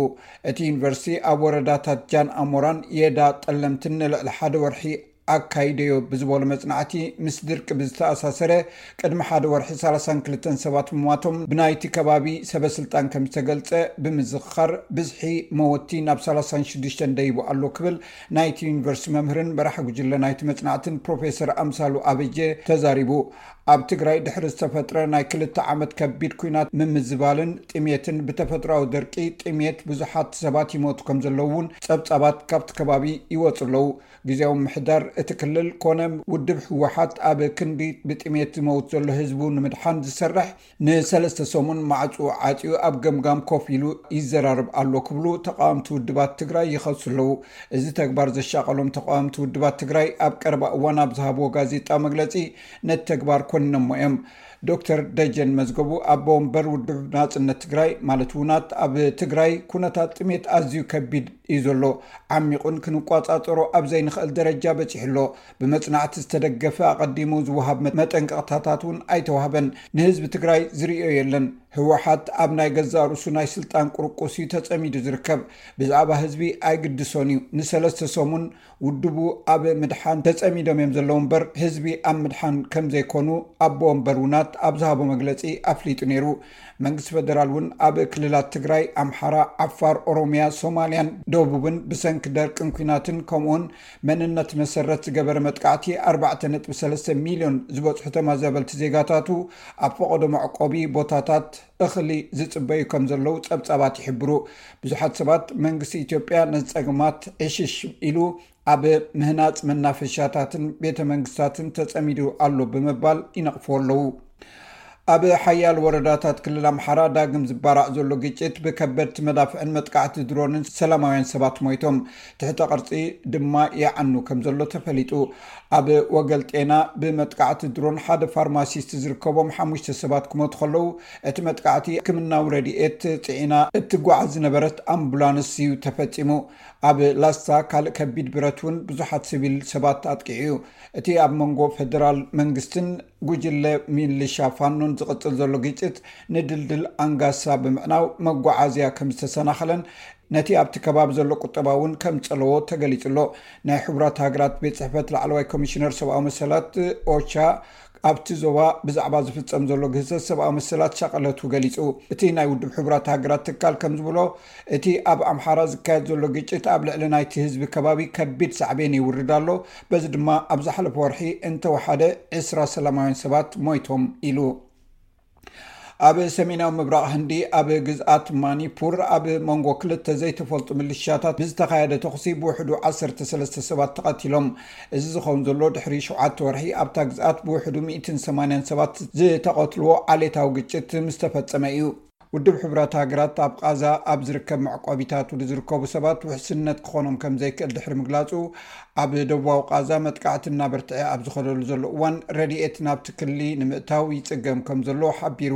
እቲ ዩኒቨርሲቲ ኣብ ወረዳታት ጃን ኣሞራን የዳ ጠለምትን ንልዕሊ ሓደ ወርሒ ኣካይደዮ ብዝበሎ መፅናዕቲ ምስ ድርቂ ብዝተኣሳሰረ ቅድሚ ሓደ ወርሒ ሰላሳን ክልተን ሰባት ምሟቶም ብናይቲ ከባቢ ሰበስልጣን ከምዝተገልፀ ብምዝኽኻር ብዝሒ መወትቲ ናብ ሰላሳን ሽዱሽተን ደይቡ ኣሎ ክብል ናይቲ ዩኒቨርሲቲ መምህርን መራሒ ጉጅለ ናይቲ መፅናዕትን ፕሮፌሰር ኣምሳሉ ኣበጀ ተዛሪቡ። ኣብ ትግራይ ድሕሪ ዝተፈጥረ ናይ ክልተ ዓመት ከቢድ ኲናት ምምዝባልን ጥሜትን ብተፈጥሮኣዊ ደርቂ ጥሜት ብዙሓት ሰባት ይሞቱ ከምዘለዉ እውን ፀብፃባት ካብቲ ከባቢ ይወፁ ኣለዉ። ግዝያዊ ምምሕዳር እቲ ክልል ኮነ ውድብ ህወሓት ኣብ ክንዲ ብጥሜት ዝመውት ዘሎ ህዝቡ ንምድሓን ዝሰርሕ ንሰለስተ ሰሙን ማዕፅኡ ዓፅዩ ኣብ ገምጋም ኮፍ ኢሉ ይዘራረብ ኣሎ ክብሉ ተቃወምቲ ውድባት ትግራይ ይኸሱ ኣለዉ። እዚ ተግባር ዘሻቐሎም ተቃወምቲ ውድባት ትግራይ ኣብ ቀረባ እዋን ኣብ ዝሃብዎ ጋዜጣዊ መግለፂ ነቲ ተግባር ኮኒነሞ እዮም። ዶክተር ደጀን መዝገቡ ኣቦ ወንበር ውድብ ናፅነት ትግራይ ማለት ውናት ኣብ ትግራይ ኩነታት ጥሜት ኣዝዩ ከቢድ እዩ ዘሎ፣ ዓሚቑን ክንቋፃፀሮ ኣብ ዘይንኽእል ደረጃ በፂሑ ኣሎ። ብመፅናዕቲ ዝተደገፈ ኣቐዲሙ ዝወሃብ መጠንቀቕታታት እውን ኣይተዋህበን። ንህዝቢ ትግራይ ዝርእዮ የለን። ህወሓት ኣብ ናይ ገዛእ ርእሱ ናይ ስልጣን ቁርቁስ እዩ ተፀሚዱ ዝርከብ። ብዛዕባ ህዝቢ ኣይግድሶን እዩ። ንሰለስተ ሰሙን ውድቡ ኣብ ምድሓን ተፀሚዶም እዮም ዘለዉ እምበር ህዝቢ ኣብ ምድሓን ከምዘይኮኑ ኣቦ ወንበር ውናት ኣብ ዝሃቦ መግለፂ ኣፍሊጡ ነይሩ። መንግስቲ ፌደራል እውን ኣብ ክልላት ትግራይ፣ ኣምሓራ፣ ዓፋር፣ ኦሮሚያ፣ ሶማሊያን ደቡብን ብሰንኪ ደርቅን ኲናትን ከምኡውን መንነት መሰረት ዝገበረ መጥቃዕቲ ኣርባዕተ ነጥቢ ሰለስተ ሚልዮን ዝበጽሑ ተመዛበልቲ ዜጋታቱ ኣብ ፈቐዶ መዕቆቢ ቦታታት እኽሊ ዝጽበዩ ከም ዘለዉ ጸብጻባት ይሕብሩ። ብዙሓት ሰባት መንግስቲ ኢትዮጵያ ነዚ ጸገማት ዕሽሽ ኢሉ ኣብ ምህናጽ መናፈሻታትን ቤተ መንግስታትን ተጸሚዱ ኣሎ ብምባል ይነቕፍዎ ኣለዉ። ኣብ ሓያል ወረዳታት ክልል ኣምሓራ ዳግም ዝባራዕ ዘሎ ግጭት ብከበድቲ መዳፍዕን መጥቃዕቲ ድሮንን ሰላማውያን ሰባት ሞይቶም ትሕተ ቅርፂ ድማ ይዓኑ ከም ዘሎ ተፈሊጡ ኣብ ወገል ጤና ብመጥቃዕቲ ድሮን ሓደ ፋርማሲስት ዝርከቦም ሓሙሽተ ሰባት ክሞቱ ከለው እቲ መጥቃዕቲ ክምናዊ ረድኤት ፅዒና እትጓዓዝ ዝነበረት ኣምቡላንስ እዩ ተፈፂሙ ኣብ ላስታ ካልእ ከቢድ ብረት እውን ብዙሓት ስቪል ሰባት ኣጥቂዑ እዩ እቲ ኣብ መንጎ ፈደራል መንግስትን ጉጅለ ሚልሻ ፋኖን ዝቕፅል ዘሎ ግጭት ንድልድል ኣንጋሳ ብምዕናው መጓዓዝያ ከም ዝተሰናኸለን ነቲ ኣብቲ ከባቢ ዘሎ ቁጠባ እውን ከም ፀለዎ ተገሊፁ ኣሎ። ናይ ሕቡራት ሃገራት ቤት ፅሕፈት ላዕለዋይ ኮሚሽነር ሰብኣዊ መሰላት ኦቻ ኣብቲ ዞባ ብዛዕባ ዝፍፀም ዘሎ ግህሰት ሰብኣዊ መሰላት ሻቐለቱ ገሊፁ። እቲ ናይ ውድብ ሕቡራት ሃገራት ትካል ከም ዝብሎ እቲ ኣብ ኣምሓራ ዝካየድ ዘሎ ግጭት ኣብ ልዕሊ ናይቲ ህዝቢ ከባቢ ከቢድ ሳዕቤን የውርድ ኣሎ፣ በዚ ድማ ኣብ ዝሓለፈ ወርሒ እንተወሓደ ዕስራ ሰላማውያን ሰባት ሞይቶም ኢሉ። ኣብ ሰሜናዊ ምብራቕ ህንዲ ኣብ ግዝኣት ማኒፑር ኣብ መንጎ ክልተ ዘይተፈልጡ ምልሻታት ብዝተኻየደ ተኹሲ ብውሕዱ ዓሰርተ ሰለስተ ሰባት ተቐቲሎም። እዚ ዝኸውን ዘሎ ድሕሪ ሸውዓተ ወርሒ ኣብታ ግዝኣት ብውሕዱ ሚእትን ሰማንያን ሰባት ዝተቐትልዎ ዓሌታዊ ግጭት ምስተፈጸመ እዩ። ውድብ ሕቡራት ሃገራት ኣብ ቓዛ ኣብ ዝርከብ መዕቆቢታቱ ንዝርከቡ ሰባት ውሕስነት ክኾኖም ከም ዘይክእል ድሕሪ ምግላጹ፣ ኣብ ደቡባዊ ቓዛ መጥቃዕቲ እናበርትዐ ኣብ ዝኸደሉ ዘሎ እዋን ረድኤት ናብቲ ክሊ ንምእታው ይጽገም ከም ዘሎ ሓቢሩ።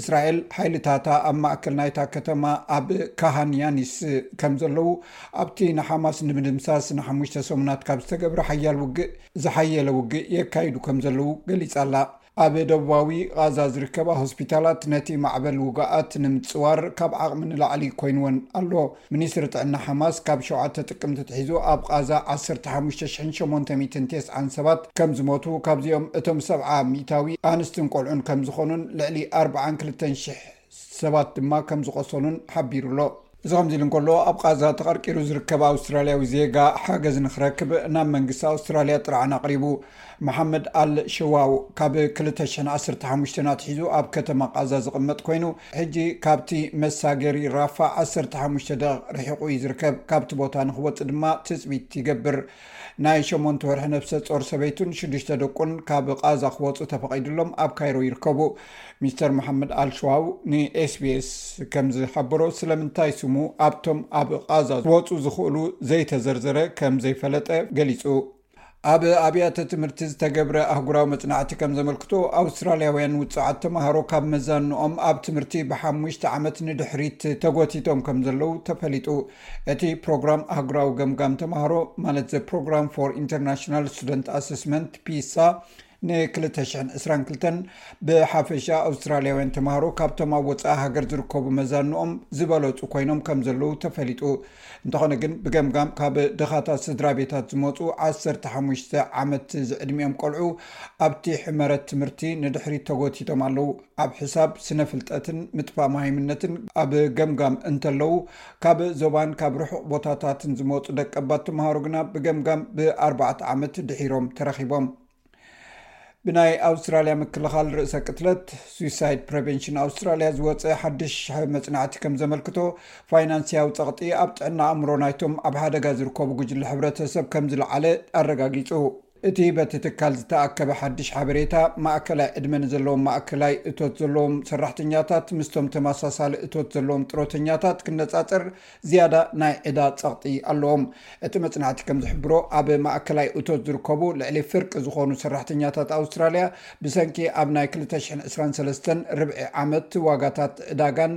እስራኤል፣ ሓይልታታ ኣብ ማእከል ናይታ ከተማ ኣብ ካሃን ያኒስ ከም ዘለዉ፣ ኣብቲ ንሓማስ ንምድምሳስ ንሓሙሽተ ሰሙናት ካብ ዝተገብረ ሓያል ውግእ ዝሓየለ ውግእ የካይዱ ከም ዘለዉ ገሊጻ'ላ። ኣብ ደቡባዊ ቓዛ ዝርከባ ሆስፒታላት ነቲ ማዕበል ውጉኣት ንምጽዋር ካብ ዓቕሚ ንላዕሊ ኮይንወን ኣሎ። ሚኒስትሪ ጥዕና ሓማስ ካብ ሸውዓተ ጥቅምቲ ኣትሒዙ ኣብ ቓዛ ዓሰርተ ሓሙሽተ ሽሕን ሸሞንተ ሚእትን ቴስዓን ሰባት ከም ዝሞቱ ካብዚኦም እቶም ሰብዓ ሚእታዊ ኣንስትን ቆልዑን ከም ዝኾኑን ልዕሊ ኣርብዓን ክልተን ሽሕ ሰባት ድማ ከም ዝቖሰሉን ሓቢሩ ኣሎ። እዚ ከምዚ ኢሉ እንከሎ፣ ኣብ ቓዛ ተቐርቂሩ ዝርከብ ኣውስትራልያዊ ዜጋ ሓገዝ ንኽረክብ ናብ መንግስቲ ኣውስትራልያ ጥርዓን ኣቕሪቡ። መሓመድ ኣል ሸዋው ካብ ክልተ ሽሕን ዓሰርተ ሓሙሽተን ኣትሒዙ ኣብ ከተማ ቓዛ ዝቕመጥ ኮይኑ፣ ሕጂ ካብቲ መሳገሪ ራፋ ዓሰርተ ሓሙሽተ ደቒቕ ርሒቑ እዩ ዝርከብ፣ ካብቲ ቦታ ንኽወጽእ ድማ ትጽቢት ይገብር። ናይ ሸሞንተ ወርሒ ነብሰ ጾር ሰበይቱን ሽዱሽተ ደቁን ካብ ቓዛ ክወጹ ተፈቒዱሎም ኣብ ካይሮ ይርከቡ። ሚስተር መሓመድ ኣልሸዋው ንኤስቢኤስ ከምዝሓበሮ ስለምንታይ ስሙ ኣብቶም ኣብ ቓዛ ክወጹ ዝኽእሉ ዘይተዘርዘረ ከምዘይፈለጠ ገሊጹ። ኣብ ኣብያተ ትምህርቲ ዝተገብረ ኣህጉራዊ መጽናዕቲ ከም ዘመልክቶ ኣውስትራልያውያን ውጹዓት ተምሃሮ ካብ መዛንኦም ኣብ ትምህርቲ ብሓሙሽተ ዓመት ንድሕሪት ተጎቲቶም ከም ዘለዉ ተፈሊጡ። እቲ ፕሮግራም ኣህጉራዊ ገምጋም ተማሃሮ ማለት ዘ ፕሮግራም ፎር ኢንተርናሽናል ስቱደንት ኣሰስመንት ፒሳ ን222 ብሓፈሻ ኣውስትራልያውያን ተማሃሮ ካብቶም ኣብ ወፃኢ ሃገር ዝርከቡ መዛንኦም ዝበለፁ ኮይኖም ከም ዘለዉ ተፈሊጡ እንተኾነ ግን ብገምጋም ካብ ድኻታት ስድራ ቤታት ዝመፁ 15 ዓመት ዝዕድሚኦም ቆልዑ ኣብቲ ሕመረት ትምህርቲ ንድሕሪት ተጎቲቶም ኣለዉ ኣብ ሕሳብ ስነ ፍልጠትን ምጥፋእ መሃይምነትን ኣብ ገምጋም እንተለዉ ካብ ዞባን ካብ ርሑቕ ቦታታትን ዝመፁ ደቀባት ተምሃሮ ግና ብገምጋም ብኣርባዕተ ዓመት ድሒሮም ተረኺቦም። ብናይ ኣውስትራልያ ምክልኻል ርእሰ ቅትለት ስዊሳይድ ፕሬቨንሽን ኣውስትራልያ ዝወፀ ሓድሽ መፅናዕቲ ከም ዘመልክቶ ፋይናንስያዊ ፀቕጢ ኣብ ጥዕና ኣእምሮ ናይቶም ኣብ ሓደጋ ዝርከቡ ጉጅለ ሕብረተሰብ ከም ዝለዓለ ኣረጋጊፁ። እቲ በቲ ትካል ዝተኣከበ ሓድሽ ሓበሬታ፣ ማእከላይ ዕድመ ንዘለዎም ማእከላይ እቶት ዘለዎም ሰራሕተኛታት ምስቶም ተመሳሳሊ እቶት ዘለዎም ጥሮተኛታት ክነጻጸር ዝያዳ ናይ ዕዳ ጸቕጢ ኣለዎም። እቲ መጽናዕቲ ከም ዝሕብሮ፣ ኣብ ማእከላይ እቶት ዝርከቡ ልዕሊ ፍርቂ ዝኾኑ ሰራሕተኛታት ኣውስትራልያ ብሰንኪ ኣብ ናይ ክልተ ሽሕን ዕስራን ሰለስተን ርብዒ ዓመት ዋጋታት ዕዳጋን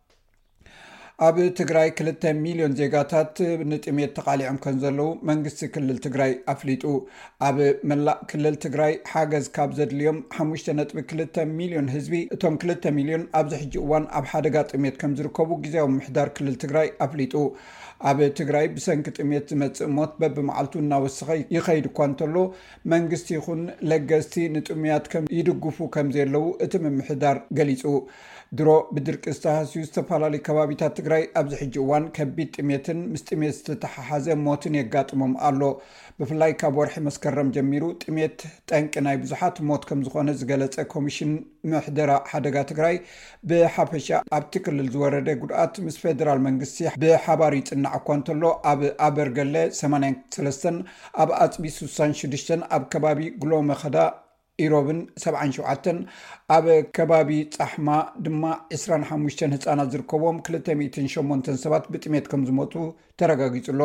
ኣብ ትግራይ ክልተ ሚሊዮን ዜጋታት ንጥሜት ተቓሊዖም ከም ዘለዉ መንግስቲ ክልል ትግራይ ኣፍሊጡ ኣብ መላእ ክልል ትግራይ ሓገዝ ካብ ዘድልዮም ሓሙሽተ ነጥቢ ክልተ ሚሊዮን ህዝቢ እቶም ክልተ ሚሊዮን ኣብዚ ሕጂ እዋን ኣብ ሓደጋ ጥሜት ከም ዝርከቡ ግዜያዊ ምሕዳር ክልል ትግራይ ኣፍሊጡ ኣብ ትግራይ ብሰንኪ ጥሜት ዝመፅእ ሞት በብመዓልቱ እናወሰኸ ይኸይድ እኳ እንተሎ መንግስቲ ይኹን ለገስቲ ንጥሙያት ከም ይድግፉ ከም ዘለው እቲ ምምሕዳር ገሊፁ ድሮ ብድርቂ ዝተሃስዩ ዝተፈላለዩ ከባቢታት ትግራይ ኣብዚ ሕጂ እዋን ከቢድ ጥሜትን ምስ ጥሜት ዝተተሓሓዘ ሞትን የጋጥሞም ኣሎ። ብፍላይ ካብ ወርሒ መስከረም ጀሚሩ ጥሜት ጠንቂ ናይ ብዙሓት ሞት ከምዝኾነ ዝገለፀ ኮሚሽን ምሕደራ ሓደጋ ትግራይ ብሓፈሻ ኣብቲ ክልል ዝወረደ ጉድኣት ምስ ፌዴራል መንግስቲ ብሓባር ይፅናዕ እኳ እንተሎ ኣብ ኣበርገለ ሰማንያን ሰለስተን፣ ኣብ ኣፅቢ ስሳን ሽዱሽተን፣ ኣብ ከባቢ ጉሎ መኸዳ፣ ኢሮብን ሰብዓን ሸውዓተን፣ ኣብ ከባቢ ጻሕማ ድማ ዕስራን ሓሙሽተን ህጻናት ዝርከብዎም ክልተ ሚእትን ሸሞንተን ሰባት ብጥሜት ከምዝሞቱ ተረጋጊጹ ኣሎ።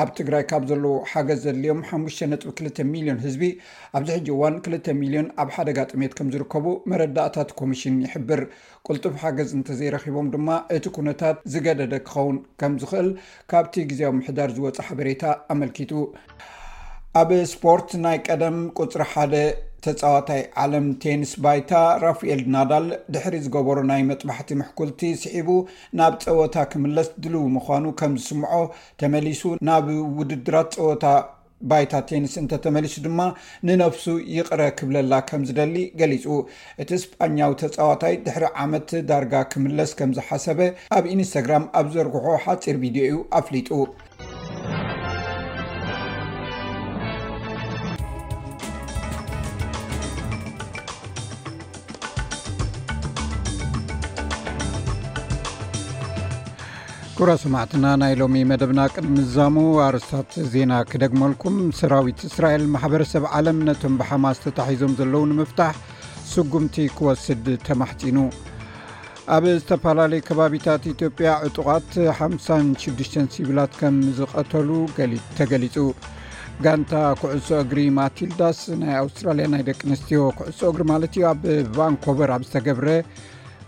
ኣብ ትግራይ ካብ ዘለዉ ሓገዝ ዘድልዮም ሓሙሽተ ነጥቢ ክልተ ሚልዮን ህዝቢ፣ ኣብዚ ሕጂ እዋን ክልተ ሚልዮን ኣብ ሓደጋ ጥሜት ከምዝርከቡ መረዳእታ እቲ ኮሚሽን ይሕብር። ቅልጡፍ ሓገዝ እንተዘይረኺቦም ድማ እቲ ኩነታት ዝገደደ ክኸውን ከምዝኽእል ካብቲ ግዝያዊ ምምሕዳር ዝወፀ ሓበሬታ ኣመልኪቱ። ኣብ ስፖርት ናይ ቀደም ቁፅሪ ሓደ ተፃዋታይ ዓለም ቴንስ ባይታ ራፍኤል ናዳል ድሕሪ ዝገበሮ ናይ መጥባሕቲ ምሕኩልቲ ስዒቡ ናብ ፀወታ ክምለስ ድልው ምዃኑ ከምዝስምዖ ተመሊሱ ናብ ውድድራት ፀወታ ባይታ ቴኒስ እንተተመሊሱ ድማ ንነብሱ ይቕረ ክብለላ ከምዝደሊ ገሊጹ። እቲ ስጳኛዊ ተጻዋታይ ድሕሪ ዓመት ዳርጋ ክምለስ ከምዝሓሰበ ኣብ ኢንስታግራም ኣብ ዝዘርግሖ ሓጺር ቪድዮ'ዩ ኣፍሊጡ። ክብራት ሰማዕትና ናይ ሎሚ መደብና ቅድሚ ምዛሙ ኣርስታት ዜና ክደግመልኩም ሰራዊት እስራኤል ማሕበረሰብ ዓለም ነቶም ብሓማስ ተታሒዞም ዘለዉ ንምፍታሕ ስጉምቲ ክወስድ ተማሕፂኑ ኣብ ዝተፈላለዩ ከባቢታት ኢትዮጵያ ዕጡቓት 56 ሲቪላት ከም ዝቐተሉ ተገሊጹ ጋንታ ኩዕሶ እግሪ ማቲልዳስ ናይ ኣውስትራልያ ናይ ደቂ ኣንስትዮ ኩዕሶ እግሪ ማለት እዩ ኣብ ቫንኮቨር ኣብ ዝተገብረ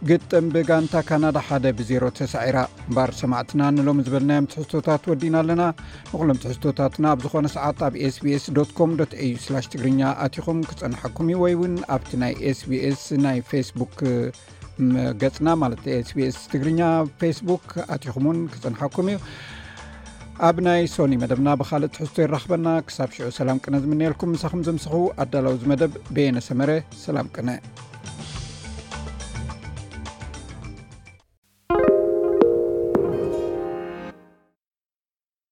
ግጥም ብጋንታ ካናዳ ሓደ ብዜሮ ተሳዒራ ባር ሰማዕትና ንሎሚ ዝበልናዮም ትሕዝቶታት ወዲእና ኣለና ንኩሎም ትሕዝቶታትና ኣብ ዝኾነ ሰዓት ኣብ ስbስ ኮም ዩ ስላ ትግርኛ ኣትኹም ክፀንሐኩም እዩ ወይ እውን ኣብቲ ናይ ስbስ ናይ ፌስቡክ ገፅና ማለት ስbስ ትግርኛ ፌስቡክ ኣትኹም ውን ክፀንሐኩም እዩ ኣብ ናይ ሶኒ መደብና ብካልእ ትሕዝቶ ይራክበና ክሳብ ሽዑ ሰላም ቅነ ዝምነየልኩም ምሳኹም ዘምስኹ ኣዳላው ዝመደብ ቤየነሰመረ ሰላም ቅነ።